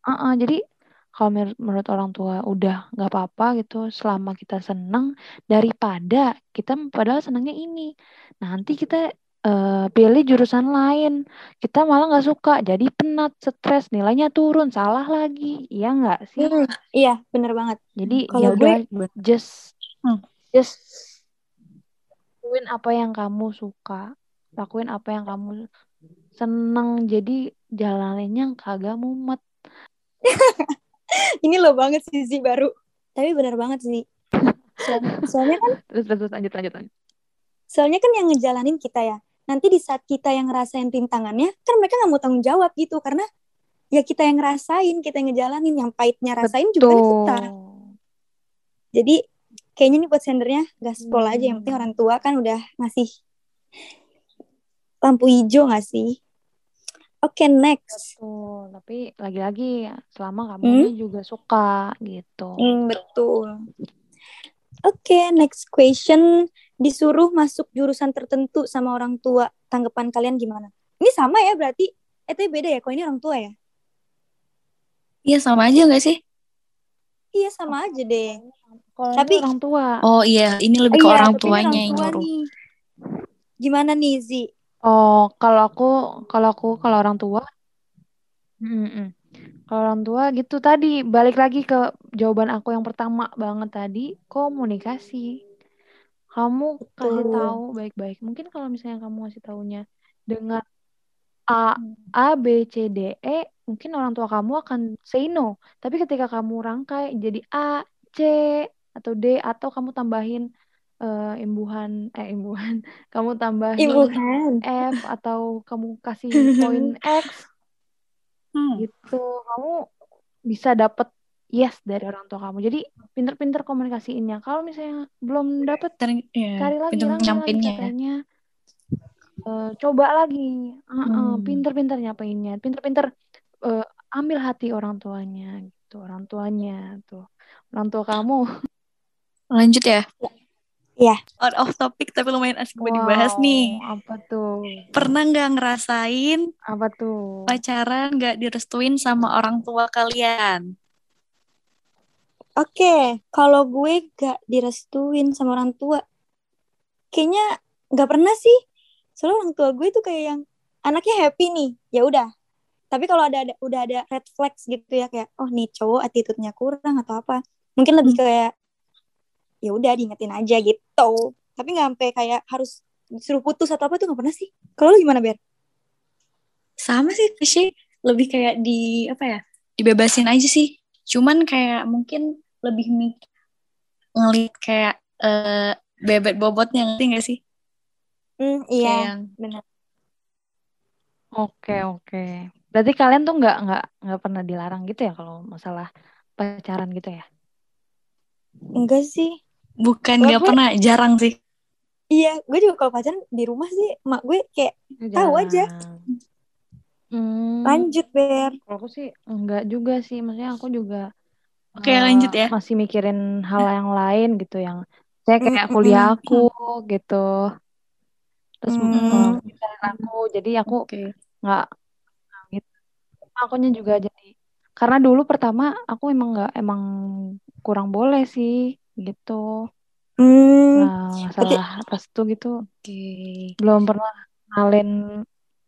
uh jadi kalau menur- menurut orang tua udah nggak apa-apa gitu selama kita seneng daripada kita padahal senangnya ini nanti kita eh, pilih jurusan lain kita malah nggak suka jadi penat stres nilainya turun salah lagi iya nggak sih Hmm, iya, bener banget. jadi Kalau ya udah gue- just Hmm. just lakuin apa yang kamu suka lakuin apa yang kamu seneng jadi jalaninnya kagak mumet Ini lo banget sih Zi baru. Tapi benar banget sih. Soalnya, soalnya kan terus terus terus, lanjut lanjut lanjut soalnya kan yang ngejalanin kita ya. Nanti di saat kita yang ngerasain rintangannya, kan mereka nggak mau tanggung jawab gitu karena ya kita yang ngerasain, kita yang ngejalanin, yang pahitnya rasain juga kan kita. Jadi kayaknya nih buat sendernya gaspol aja yang penting Hmm. orang tua kan udah ngasih lampu hijau nggak sih? Oke, next. Betul, tapi lagi-lagi selama kamu Hmm? juga suka gitu. Hmm, betul. Oke, next question. Disuruh masuk jurusan tertentu sama orang tua. Tanggapan kalian gimana? Ini sama ya berarti? Eh, tapi beda ya. Kalau ini orang tua ya? Iya sama aja nggak sih? Iya, sama aja deh. Kalau Tapi- orang tua. Oh iya, ini lebih ke Iya, orang tuanya orang yang tua nyuruh. nih. Gimana nih, Zi? Oh, kalau aku, kalau aku, kalau orang tua, Mm-mm. Kalau orang tua gitu tadi balik lagi ke jawaban aku yang pertama banget tadi komunikasi. Kamu kasih Betul. tahu baik-baik. Mungkin kalau misalnya kamu ngasih taunya dengan A A B C D E, mungkin orang tua kamu akan say no. Tapi ketika kamu rangkai jadi A C atau D atau kamu tambahin eh, imbuhan eh imbuhan, kamu tambahin Ibuhan. F atau kamu kasih poin X Hmm. gitu kamu bisa dapet yes dari orang tua kamu jadi pinter-pinter komunikasiinnya kalau misalnya belum dapet Ter- iya, cari lagi nyampeinnya. katanya Eh, coba lagi Heeh, Hmm. pinter-pinter nyapainnya pinter-pinter eh, ambil hati orang tuanya gitu orang tuanya tuh orang tua kamu Lanjut ya. Iya. Out of topic tapi lumayan asik buat dibahas nih. Wow, apa tuh Pernah nggak ngerasain apa tuh pacaran nggak direstuin sama orang tua kalian? Oke, kalau gue gak direstuin sama orang tua, kayaknya gak pernah sih. Soalnya orang tua gue tuh kayak yang anaknya happy nih, ya udah. Tapi kalau ada, ada udah ada red flags gitu ya kayak oh nih cowok attitude-nya kurang atau apa, mungkin lebih kayak ya udah diingetin aja gitu. Tapi nggak sampai kayak harus disuruh putus atau apa tuh nggak pernah sih. Kalau lu gimana Ber? Sama sih, sih lebih kayak di apa ya? Dibebasin aja sih. Cuman kayak mungkin lebih mik ngeliat kayak eh, bebet bobotnya ngerti gak sih? Kayak iya, yang benar. Oke oke. Berarti kalian tuh nggak nggak nggak pernah dilarang gitu ya kalau masalah pacaran gitu ya? Enggak sih. bukan nggak gue- pernah, jarang sih. Iya, gue juga kalau pacaran di rumah sih, mak gue kayak Tahu aja. Hmm, lanjut Ber. kalau aku sih enggak juga sih. Maksudnya aku juga Oke, eh, lanjut ya. masih mikirin hal yang lain gitu yang saya kayak kuliah aku gitu. Terus mikirin aku, jadi aku nggak gitu. Akunya juga jadi karena dulu pertama aku emang nggak emang kurang boleh sih gitu. Hmm, Nah, masalah restu gitu Oke. belum pernah ngalin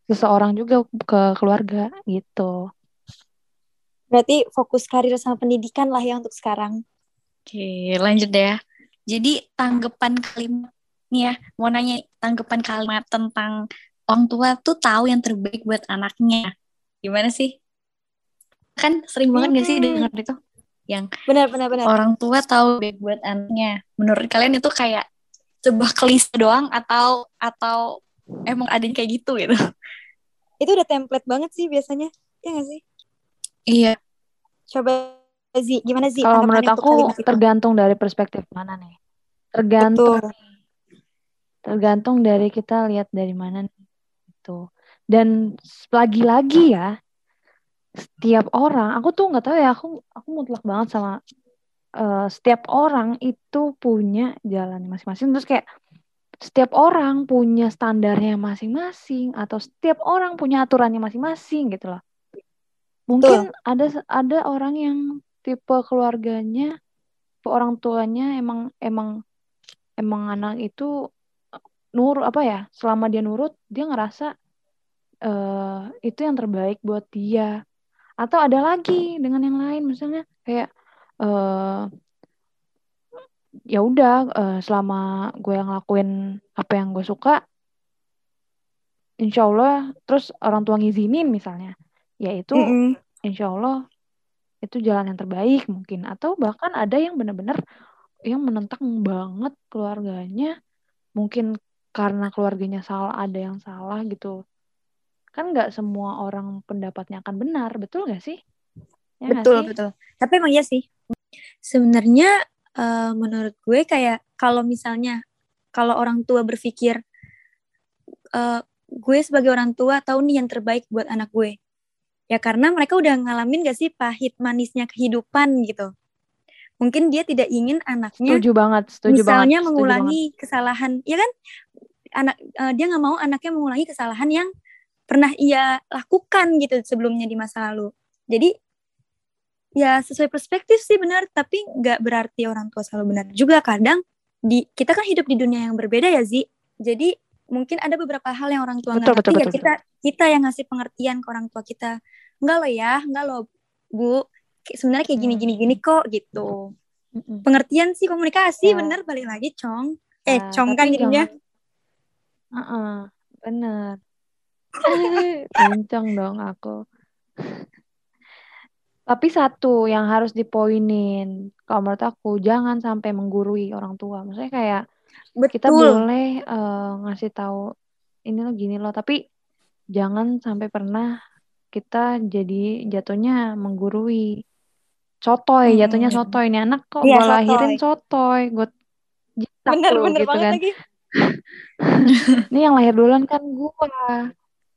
seseorang juga ke keluarga gitu. berarti fokus karir sama pendidikan lah ya untuk sekarang. Oke, lanjut deh ya. Jadi tanggapan kalimat nih ya, mau nanya tanggapan kalimat tentang orang tua tuh tahu yang terbaik buat anaknya. Gimana sih? Kan sering banget gak sih Hmm. dengar itu? Yang Benar, benar, benar. orang tua tahu baik buat anaknya. Menurut kalian itu kayak sebuah klise doang atau atau emang ada yang kayak gitu gitu? Itu udah template banget sih biasanya. Ya nggak sih? Iya. Coba Zi, gimana Zi? Kalau menurut aku itu? tergantung dari perspektif mana nih. Tergantung Betul. tergantung dari kita lihat dari mana nih gitu. Dan lagi-lagi ya setiap orang, aku tuh nggak tahu ya, aku aku mutlak banget sama eh, setiap orang itu punya jalannya masing-masing. Terus kayak setiap orang punya standarnya masing-masing atau setiap orang punya aturannya masing-masing gitu loh. Mungkin ada ada orang yang tipe keluarganya, tipe orang tuanya emang emang emang anak itu nur apa ya? Selama dia nurut, dia ngerasa eh itu yang terbaik buat dia. Atau ada lagi dengan yang lain, misalnya kayak eh ya udah eh, selama gue yang ngelakuin apa yang gue suka insya Allah terus orang tua ngizinin misalnya ya itu Mm-mm. insya Allah itu jalan yang terbaik mungkin. Atau bahkan ada yang benar-benar yang menentang banget keluarganya mungkin karena keluarganya salah ada yang salah gitu. Kan nggak semua orang pendapatnya akan benar betul nggak sih? Ya betul sih? betul. Tapi emang iya sih. Sebenarnya eh, menurut gue kayak kalau misalnya kalau orang tua berpikir eh, gue sebagai orang tua tahu nih yang terbaik buat anak gue. Ya karena mereka udah ngalamin gak sih pahit manisnya kehidupan gitu. Mungkin dia tidak ingin anaknya setuju banget setuju misalnya banget setuju mengulangi kesalahan ya kan? Anak eh, dia nggak mau anaknya mengulangi kesalahan yang pernah ia lakukan gitu sebelumnya di masa lalu. Jadi ya sesuai perspektif sih benar. Tapi nggak berarti orang tua selalu benar juga. Kadang di kita kan hidup di dunia yang berbeda ya Zi. Jadi mungkin ada beberapa hal yang orang tua Betul, ngerti ya. betul, kita kita yang ngasih pengertian ke orang tua kita. Enggak loh ya enggak loh bu. Sebenarnya kayak gini Hmm. gini gini kok gitu. Mm-mm. pengertian sih komunikasi. Ya. bener balik lagi cong eh Nah, cong kan jadinya. jangan- Heeh, bener kenceng dong aku tapi satu yang harus dipoinin kalau menurut aku jangan sampai menggurui orang tua maksudnya kayak kita betul boleh eh, ngasih tahu ini lo gini loh tapi jangan sampai pernah kita jadi jatuhnya menggurui sotoy Mm-mm. jatuhnya sotoy ini anak kok Iya, gue lahirin sotoy. gue jitak bener lu bener gitu banget kan lagi ini yang lahir duluan kan gua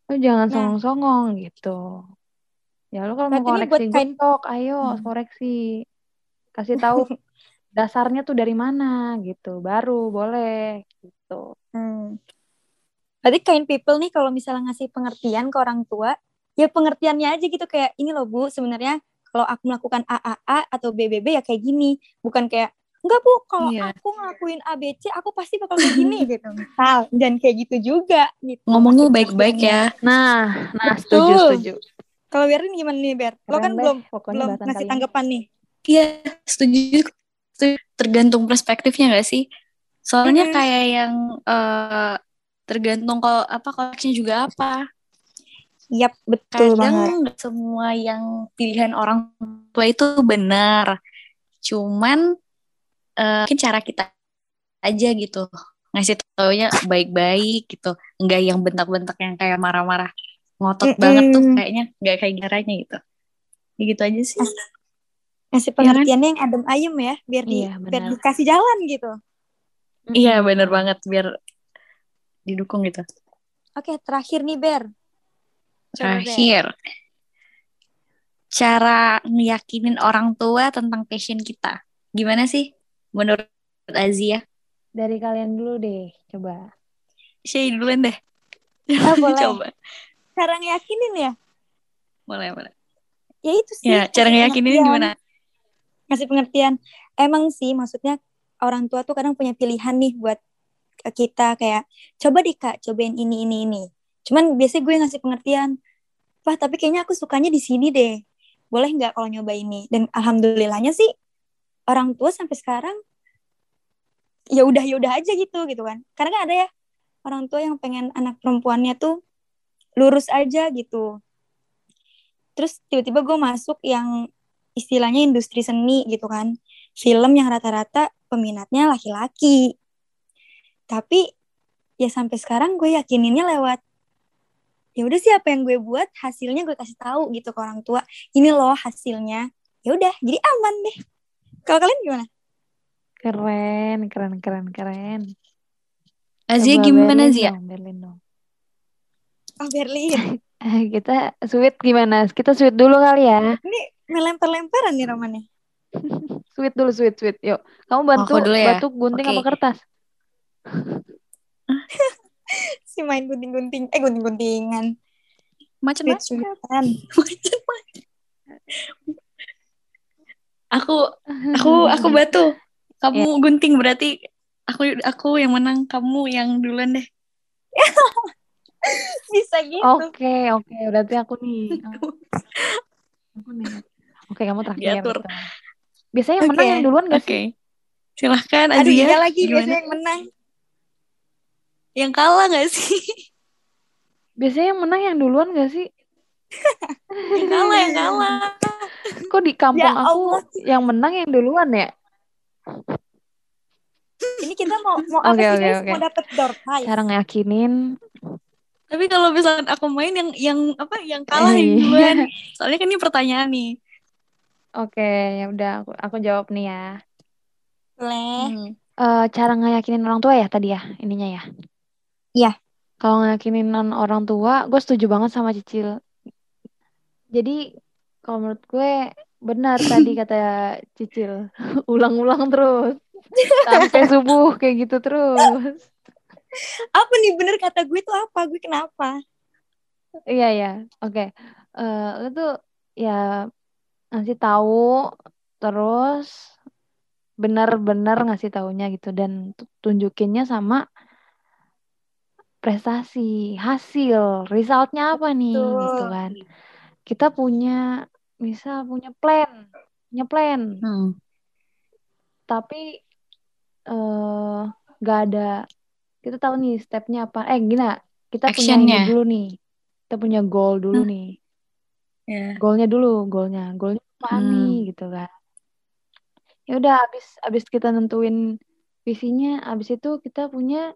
lu jangan Nah. songong-songong gitu ya lu kalau mau koreksi kain- sok ayo Hmm. koreksi kasih tahu dasarnya tuh dari mana gitu baru boleh gitu Hmm. Berarti kind people nih kalau misalnya ngasih pengertian ke orang tua, ya pengertiannya aja gitu kayak ini loh Bu, sebenarnya kalau aku melakukan AAA atau BBB ya kayak gini, bukan kayak enggak Bu, kalau Iya. aku ngelakuin ABC aku pasti bakal kayak gini gitu. Misal dan kayak gitu juga gitu. Ngomongnya baik-baik ya. nah nah setuju setuju Kalau Berin gimana nih Ber? Lo kan deh, belum pokoknya belum ngasih kali ini. tanggapan nih. Iya, setuju. setuju. Tergantung perspektifnya gak sih? Soalnya Mm-mm. kayak yang eh, tergantung kalau apa konteksnya juga apa. Yap, betul banget. Kadang nggak semua yang pilihan orang tua itu benar. Cuman eh, mungkin cara kita aja gitu ngasih taunya baik-baik gitu. Enggak yang bentak-bentak yang kayak marah-marah ngotot Mm-mm. banget tuh kayaknya nggak kayak caranya gitu. Ya gitu aja sih. Ngasih pengertiannya yang adem ayem ya, biar di Iya, biar dikasih jalan gitu. Iya bener banget biar didukung gitu. Oke, terakhir nih Ber. Coba, Ber. Terakhir, cara ngeyakinin orang tua tentang passion kita. Gimana sih menurut Azia? dari kalian dulu deh coba Shay duluan deh. Ah, boleh. Coba. Cara ngeyakinin ya? Boleh, boleh. Ya itu sih. Ya, cara ngeyakinin gimana? Ngasih pengertian. Emang sih maksudnya orang tua tuh kadang punya pilihan nih buat kita kayak coba deh kak cobain ini ini ini. Cuman biasanya gue ngasih pengertian. Wah tapi kayaknya aku sukanya di sini deh. Boleh nggak kalau nyoba ini? Dan alhamdulillahnya sih orang tua sampai sekarang ya udah ya udah aja gitu gitu kan. Karena kan ada ya orang tua yang pengen anak perempuannya tuh lurus aja gitu. Terus tiba-tiba gue masuk yang istilahnya industri seni gitu kan. Film yang rata-rata peminatnya laki-laki. Tapi ya sampai sekarang gue yakininnya lewat ya udah sih apa yang gue buat hasilnya gue kasih tahu gitu ke orang tua. Ini loh hasilnya. Ya udah, jadi aman deh. Kalau kalian gimana? keren keren keren keren Azia gimana Berlin Zia? dong, Berlin dong Oh, Berlin. Eh, kita sweet gimana kita sweet dulu kali ya Ini melempar-lemparan nih romannya. sweet dulu sweet sweet yuk kamu bantu dulu ya? batu gunting Oke. apa kertas Si main gunting-gunting. Eh, gunting-guntingan. Macam-macam. Sweet-sweetan. Aku aku aku batu. Kamu gunting berarti aku aku yang menang, kamu yang duluan deh. Bisa gitu. oke oke berarti aku nih aku nih oke kamu terakhir Diatur. gitu. biasanya yang menang Oke. yang duluan gak sih Silahkan Aduh, Azia. iya lagi Gimana? biasanya yang menang. Yang kalah gak sih? Biasanya yang menang yang duluan gak sih? yang kalah yang kalah Kok di kampung Ya aku Allah. yang menang yang duluan ya? Ini kita mau mau apa Oke, sih oke, guys? oke. Mau dapet door prize. Cara ngeyakinin tapi kalau misalnya aku main yang yang apa yang kalah yang Iya. duluan soalnya kan ini pertanyaan nih Oke, ya udah aku, aku jawab nih ya. Boleh. Hmm. Eh, cara ngeyakinin orang tua ya tadi ya, ininya ya. Iya. Kalau ngeyakinin orang tua, gue setuju banget sama Cicil. Jadi kalau menurut gue benar tadi kata Cicil, ulang-ulang terus sampai subuh kayak gitu terus. Apa nih bener kata gue tuh apa? Gue kenapa? Iya ya, oke. Eh, lu tuh ya ngasih tahu terus benar-benar ngasih taunya gitu dan tu- tunjukinnya sama prestasi, hasil, resultnya apa nih Betul. gitu kan. Kita punya misal punya plan, punya plan, Hmm. tapi eh nggak ada kita tahu nih stepnya apa. Eh gina, kita punya ini dulu nih. Kita punya goal dulu Hmm. nih. Ya. Goalnya dulu, goalnya, goalnya apa Hmm. nih gitu kan. Ya udah abis abis kita nentuin visinya, abis itu kita punya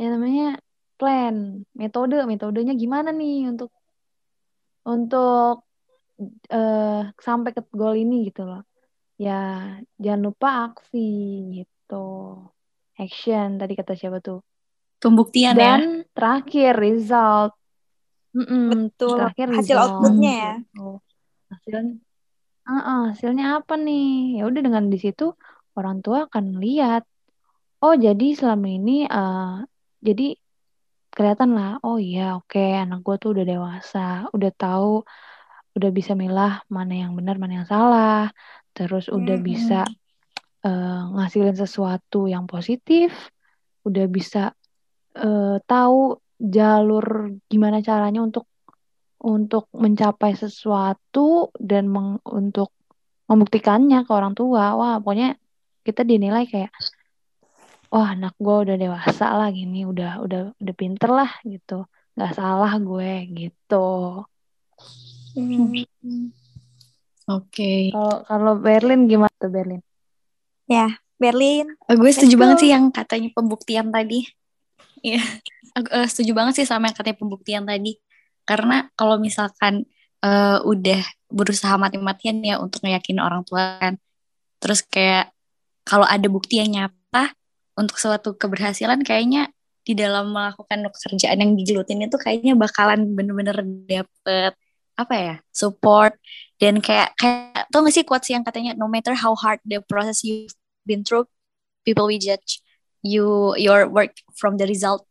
yang namanya plan, metode, metodenya gimana nih untuk untuk eh sampai ke goal ini gitu loh. Ya, jangan lupa aksi gitu. Action tadi kata siapa tuh? Pembuktian ya. Dan terakhir result. Mm-mm, Betul. Terakhir Hasil result. outputnya ya. Gitu. Hasilnya, Ah, hasilnya apa nih? Ya udah dengan di situ orang tua akan lihat. Oh jadi selama ini, eh jadi kelihatan lah. Oh iya, oke anak gue tuh udah dewasa, udah tahu, udah bisa milah mana yang benar, mana yang salah. Terus udah Mm-mm. bisa eh, ngasilin sesuatu yang positif, udah bisa eh, tahu jalur gimana caranya untuk untuk mencapai sesuatu dan meng- untuk membuktikannya ke orang tua. Wah, pokoknya kita dinilai kayak wah anak gue udah dewasa lah gini, udah udah udah pinter lah gitu. nggak salah gue gitu. Hmm. Oke. Kalau kalau Berlin gimana tuh Berlin? Berlin. Eh, gue setuju Let's banget go. sih yang katanya pembuktian tadi. Iya. Eh, setuju banget sih sama yang katanya pembuktian tadi. Karena kalau misalkan eh, udah berusaha mati-matian ya untuk ngeyakin orang tua kan. Terus kayak kalau ada bukti yang nyata untuk suatu keberhasilan kayaknya di dalam melakukan pekerjaan yang digelutin itu kayaknya bakalan bener-bener dapet apa ya? Support. Dan kayak kayak tau gak sih quotes yang katanya no matter how hard the process you've been through people will judge you your work from the result.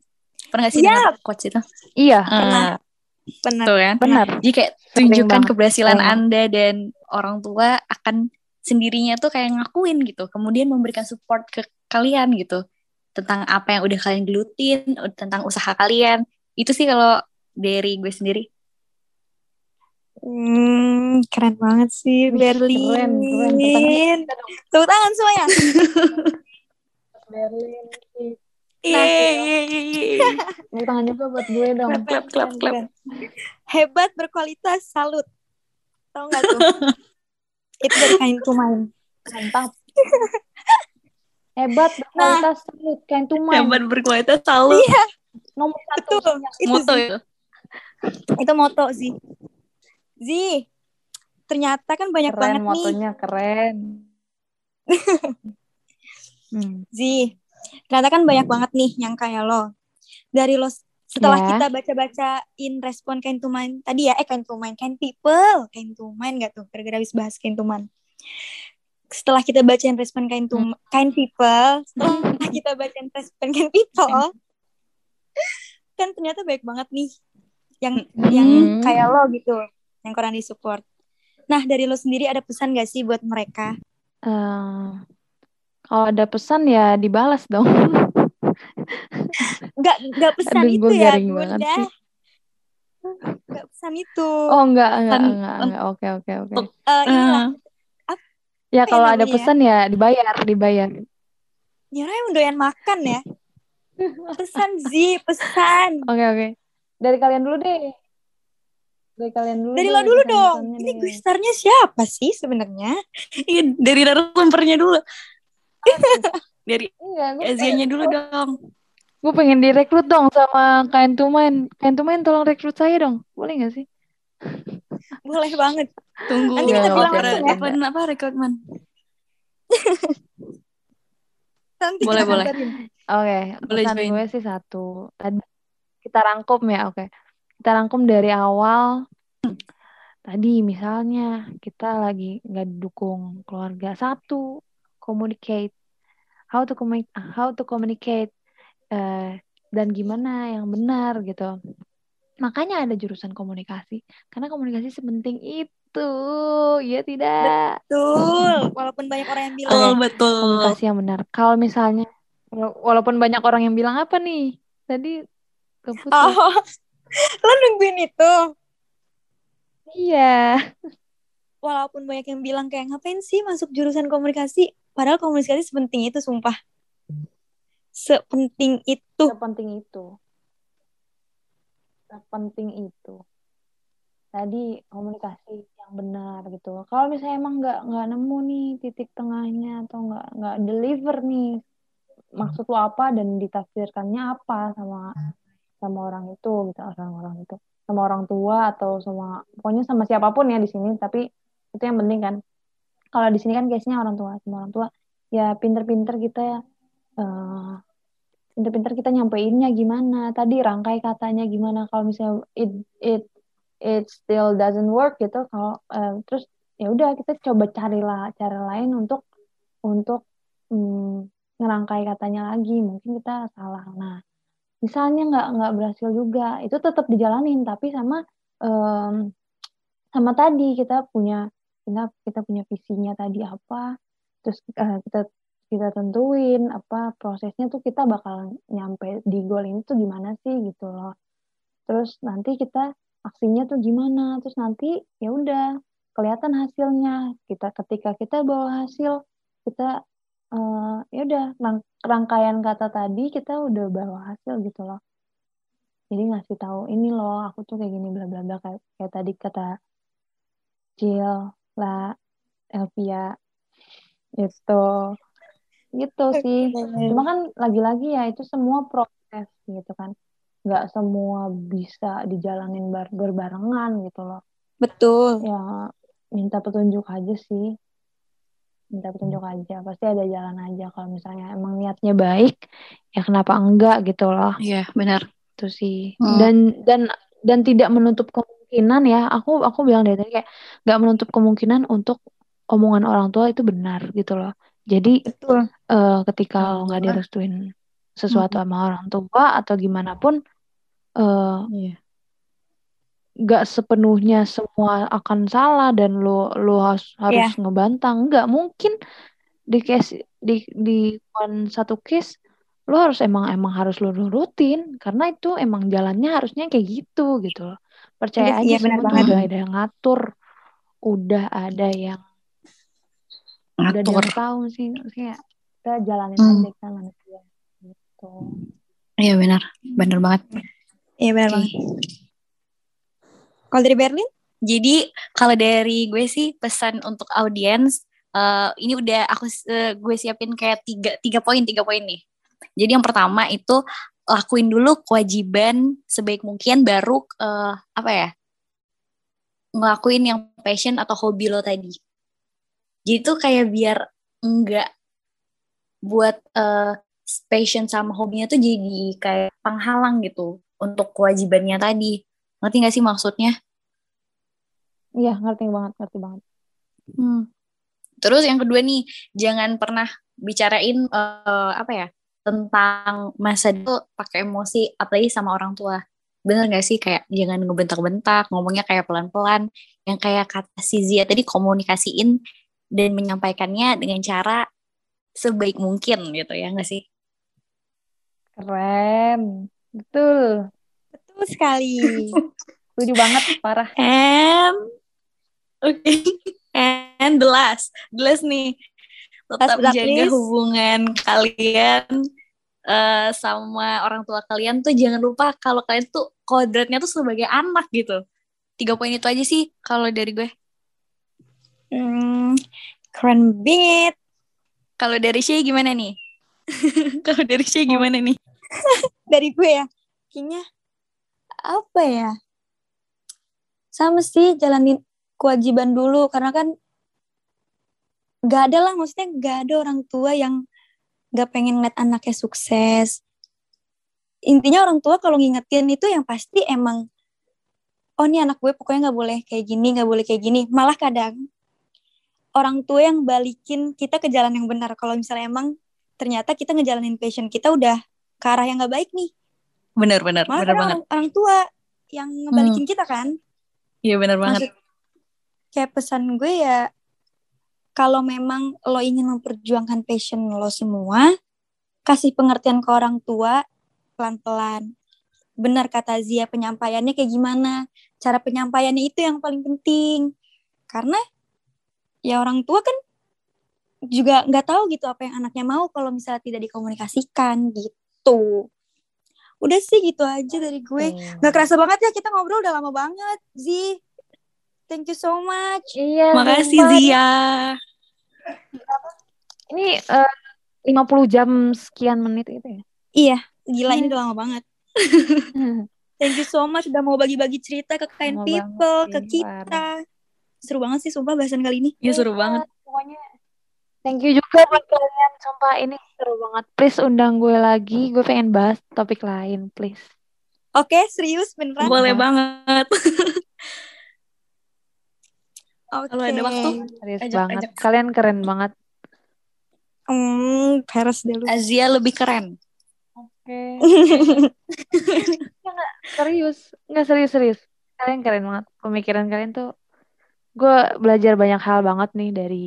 Pernah gak sih Iya. dengar quotes itu? Iya, Pernah. Eh, Benar. tuh kan? Benar. jadi kayak tunjukkan keberhasilan Sering. anda dan orang tua akan sendirinya tuh kayak ngakuin gitu. Kemudian memberikan support ke kalian gitu. Tentang apa yang udah kalian gelutin tentang usaha kalian. Itu sih kalau dari gue sendiri Hmm, keren banget sih Berlin. keren, keren. Tepuk tangan semuanya. Berlin. Yeay. Tepuk tangan juga buat gue dong. Keren, Clap, clap, keren, clap. keren. Hebat berkualitas, salut. Tahu nggak tuh? Itu dari kain tumain. Mantap. Hebat berkualitas salut kain tuman. hebat berkualitas tahu Iya, Nomor satu. betul. Itu moto sih. itu Itu moto sih. Zi, ternyata kan banyak Keren banget nih. motonya keren. hmm. Zi, ternyata kan banyak banget nih yang kayak lo. Dari lo setelah Ya. kita baca-bacain respon kain tuman tadi ya, eh kain tuman, kain people, kain tuman gak tuh? Gara-gara habis bahas kain tuman. Setelah kita bacain respon kain tum kain people, setelah kita bacain respon kain people, kan ternyata baik banget nih yang yang Hmm. kayak lo gitu, yang kurang disupport. Nah, dari lo sendiri ada pesan gak sih buat mereka? Eh, kalau ada pesan ya dibalas dong. Gak, gak pesan Aduh, itu ya, Bunda. sih. Gak pesan itu. Oh enggak, enggak, enggak, enggak. Oke, oke, oke. Eh, inilah, Ya kalau ya ada ya? pesan ya dibayar, dibayar. Nyara emang doyan makan ya. Pesan Zi, pesan. Oke, oke. dari kalian dulu deh. Dari kalian dulu. Dari lo dulu dong. Ini gue starnya siapa sih sebenarnya? Iya, dari narasumbernya dulu. dari Iya, Azianya dulu dong. gue pengen direkrut dong sama kain tumen. Kain tumen tolong rekrut saya dong. Boleh gak sih? Boleh banget. Tunggu. Nanti kita bilang ya. rekrutmen apa rekrutmen? Nanti Boleh, boleh. Oke, Boleh pesan join. gue sih satu. Tadi kita rangkum ya, oke. Kita rangkum dari awal. Tadi misalnya kita lagi nggak dukung keluarga. Satu, communicate. How to communicate, how to communicate eh, dan gimana yang benar gitu. Makanya ada jurusan komunikasi. Karena komunikasi sepenting itu, ya tidak. Betul. Walaupun banyak orang yang bilang. Betul, betul. komunikasi yang benar. Kalau misalnya wala- walaupun banyak orang yang bilang apa nih? Tadi keputus. Oh, lo nungguin itu. Iya. Walaupun banyak yang bilang kayak ngapain sih masuk jurusan komunikasi? Padahal komunikasi sepenting itu, sumpah. Sepenting itu. Sepenting itu. Sepenting itu. Tadi komunikasi yang benar gitu. Kalau misalnya emang nggak nggak nemu nih titik tengahnya atau nggak nggak deliver nih maksud lo apa dan ditafsirkannya apa sama sama orang itu gitu orang-orang itu sama orang tua atau sama pokoknya sama siapa pun ya di sini tapi itu yang penting kan. Kalau di sini kan case-nya orang tua sama orang tua. Ya pinter-pinter kita eh pinter-pinter kita nyampeinnya gimana. Tadi rangkai katanya gimana kalau misalnya it it it still doesn't work gitu kalau eh, terus ya udah kita coba carilah cara lain untuk untuk mm, ngerangkai katanya lagi. Mungkin kita salah. Nah misalnya nggak nggak berhasil juga itu tetap dijalanin tapi sama em, sama tadi kita punya kita kita punya visinya tadi apa terus eh, kita kita tentuin apa prosesnya tuh kita bakal nyampe di goal ini tuh gimana sih gitu loh. Terus nanti kita aksinya tuh gimana terus nanti ya udah kelihatan hasilnya. Kita ketika kita bawa hasil kita eh, ya udah rang- rangkaian kata tadi kita udah bawa hasil gitu loh. Jadi ngasih tahu ini loh aku tuh kayak gini bla bla bla. Kayak, kayak tadi kata Jill lah Elvia. Itu gitu sih. Cuma kan lagi-lagi ya itu semua proses gitu kan. Nggak semua bisa dijalanin bar- berbarengan gitu loh. Betul. ya minta petunjuk aja sih minta petunjuk aja pasti ada jalan aja kalau misalnya emang niatnya baik ya kenapa enggak gitu loh Iya, benar. itu sih Hmm. dan dan dan tidak menutup kemungkinan ya aku aku bilang dari tadi kayak nggak menutup kemungkinan untuk omongan orang tua itu benar gitu loh jadi Betul. eh, ketika lo nggak direstuin sesuatu sama orang tua atau gimana pun eh, Iya. Nggak sepenuhnya semua akan salah dan lo lo harus harus ngebantang nggak mungkin di case di di one satu case lo harus emang emang harus lo nurutin karena itu emang jalannya harusnya kayak gitu gitu percaya Iya, aja iya, benar semua banget. udah ada yang ngatur udah ada yang udah Ngatur. yang tahu sih maksudnya kita jalanin Hmm. aja kita manusia gitu Iya, benar. Benar banget. Iya benar Oke. banget. Kalau dari Berlin? Jadi kalau dari gue sih pesan untuk audiens eh, ini udah aku eh, gue siapin kayak tiga tiga poin tiga poin nih. Jadi yang pertama itu lakuin dulu kewajiban sebaik mungkin baru eh, apa ya ngelakuin yang passion atau hobi lo tadi. Jadi tuh kayak biar enggak buat eh, passion sama hobinya tuh jadi kayak penghalang gitu untuk kewajibannya tadi. Ngerti gak sih maksudnya? iya ngerti banget ngerti banget Hmm. Terus yang kedua nih, jangan pernah bicarain eh, apa ya tentang masa itu pakai emosi, apalagi sama orang tua. Bener gak sih kayak jangan ngebentak-bentak, ngomongnya kayak pelan-pelan, yang kayak kata si Zia tadi komunikasiin dan menyampaikannya dengan cara sebaik mungkin gitu ya gak sih? keren Betul sekali. setuju banget parah And oke, and the last, the last nih tetap not jaga least. hubungan kalian uh, sama orang tua kalian tuh jangan lupa kalau kalian tuh kodratnya tuh sebagai anak gitu. Tiga poin itu aja sih kalau dari gue. Hmm, keren banget. Kalau dari Shay gimana nih? kalau dari Shay gimana nih? dari gue ya, kayaknya apa ya? Sama sih jalanin kewajiban dulu karena kan gak ada lah maksudnya gak ada orang tua yang gak pengen ngeliat anaknya sukses. Intinya orang tua kalau ngingetin itu yang pasti emang oh ini anak gue pokoknya gak boleh kayak gini, gak boleh kayak gini. Malah kadang orang tua yang balikin kita ke jalan yang benar. Kalau misalnya emang ternyata kita ngejalanin passion kita udah ke arah yang gak baik nih. Bener, bener, Malah bener orang, orang tua yang ngebalikin hmm. kita kan. Iya bener banget. Kayak pesan gue ya, kalau memang lo ingin memperjuangkan passion lo semua, kasih pengertian ke orang tua pelan-pelan. Benar kata Zia, penyampaiannya kayak gimana. Cara penyampaiannya itu yang paling penting. Karena ya orang tua kan juga nggak tahu gitu apa yang anaknya mau kalau misalnya tidak dikomunikasikan gitu. Udah sih gitu aja dari gue. Nggak kerasa banget ya kita ngobrol udah lama banget, Zi. Thank you so much. Iya. Makasih Zia. Ini uh, eh, 50 jam sekian menit itu ya? Iya, gila ini udah lama banget. Thank you so much udah mau bagi-bagi cerita ke kain people, ke kita seru banget sih sumpah bahasan kali ini. Iya seru banget. Pokoknya thank you juga buat kalian. Sumpah ini seru banget. Please undang gue lagi. Gue pengen bahas topik lain, please. Oke, okay, serius beneran? Boleh banget. okay. Kalau ada waktu, serius ajak, banget. Ajak. Kalian keren banget. Hmm, Paris dulu. Azia lebih keren. Oke. Okay. Enggak serius, enggak serius serius. Kalian keren banget. Pemikiran kalian tuh gue belajar banyak hal banget nih dari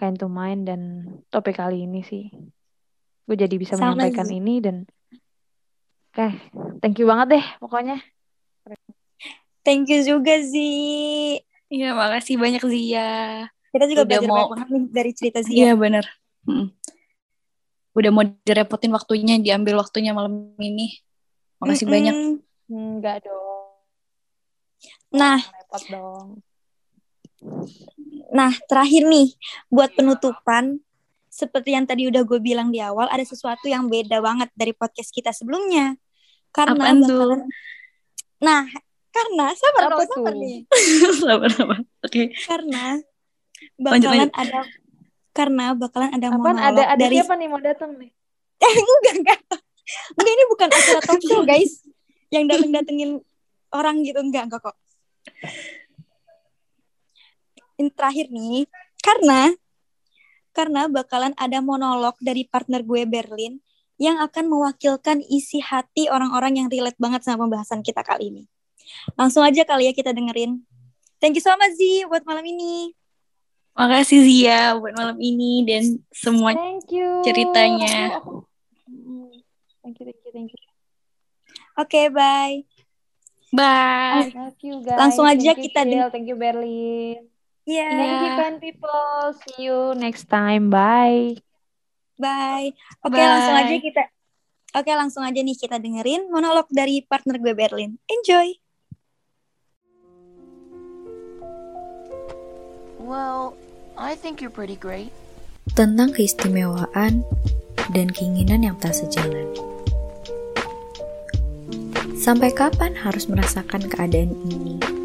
kain to Mind dan topik kali ini sih. Gue jadi bisa Sama menyampaikan sih. ini dan oke, okay, thank you banget deh pokoknya. Thank you juga Zi. Iya, makasih banyak Zia. Kita juga Udah belajar mau... banyak banget dari cerita Zia. Iya, bener. Hmm. Udah mau direpotin waktunya, diambil waktunya malam ini. Makasih mm -mm. banyak. Enggak dong. Nah, repot dong. Nah, terakhir nih, buat penutupan, seperti yang tadi udah gue bilang di awal, ada sesuatu yang beda banget dari podcast kita sebelumnya. Karena bakalan... Nah, karena sabar Apa sabar nih. sabar, sabar. Oke. Okay. Karena bakalan lanjut, lanjut. ada karena bakalan ada Apaan, monolog ada, ada dari siapa nih mau datang nih? Eh, enggak, enggak. Enggak, ini bukan acara talk show, guys. Yang dateng-datengin orang gitu enggak, enggak kok ini terakhir nih karena karena bakalan ada monolog dari partner gue Berlin yang akan mewakilkan isi hati orang-orang yang relate banget sama pembahasan kita kali ini. Langsung aja kali ya kita dengerin. Thank you so much Zi buat malam ini. Makasih Zia buat malam ini dan semua thank you. ceritanya. Thank you, thank you, thank you. Oke, okay, bye. Bye. Thank you guys. Langsung aja thank kita dengerin. Thank you Berlin. Yeah. Thank you, fan people. See you next time. Bye. Bye. Oke, okay, langsung aja kita. Oke, okay, langsung aja nih kita dengerin monolog dari partner gue Berlin. Enjoy. Well, I think you're pretty great. Tentang keistimewaan dan keinginan yang tak sejalan. Sampai kapan harus merasakan keadaan ini?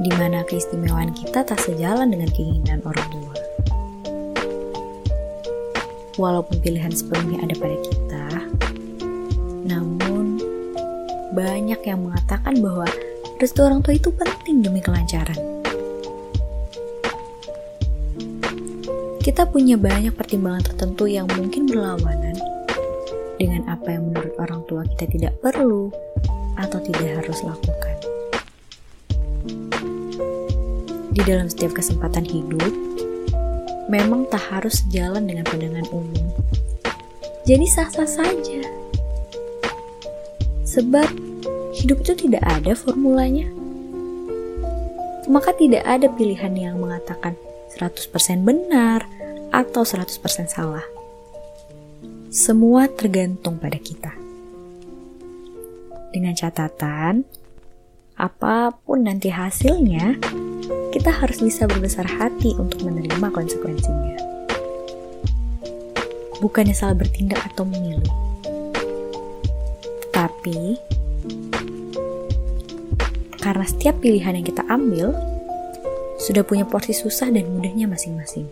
Di mana keistimewaan kita tak sejalan dengan keinginan orang tua. Walaupun pilihan sepenuhnya ada pada kita, namun banyak yang mengatakan bahwa restu orang tua itu penting demi kelancaran. Kita punya banyak pertimbangan tertentu yang mungkin berlawanan dengan apa yang menurut orang tua kita tidak perlu atau tidak harus lakukan di dalam setiap kesempatan hidup memang tak harus sejalan dengan pandangan umum. Jadi sah-sah saja. Sebab hidup itu tidak ada formulanya. Maka tidak ada pilihan yang mengatakan 100% benar atau 100% salah. semua tergantung pada kita. Dengan catatan, apa pun nanti hasilnya, kita harus bisa berbesar hati untuk menerima konsekuensinya. Bukannya salah bertindak atau memilih, tetapi karena setiap pilihan yang kita ambil sudah punya porsi susah dan mudahnya masing-masing.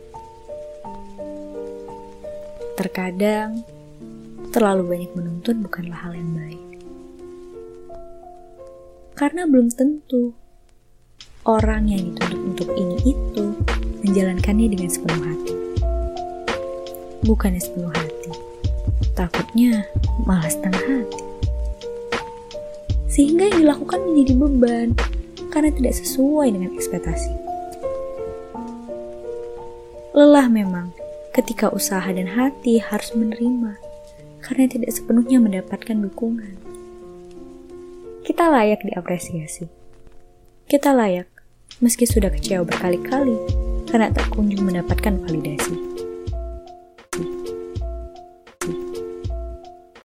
Terkadang, terlalu banyak menuntut bukanlah hal yang baik. Karena belum tentu orang yang dituntut untuk ini itu menjalankannya dengan sepenuh hati. Bukannya sepenuh hati, takutnya malah setengah hati. Sehingga yang dilakukan menjadi beban karena tidak sesuai dengan ekspektasi. Lelah memang, ketika usaha dan hati harus menerima karena tidak sepenuhnya mendapatkan dukungan. Kita layak diapresiasi. Kita layak meski sudah kecewa berkali-kali karena tak kunjung mendapatkan validasi.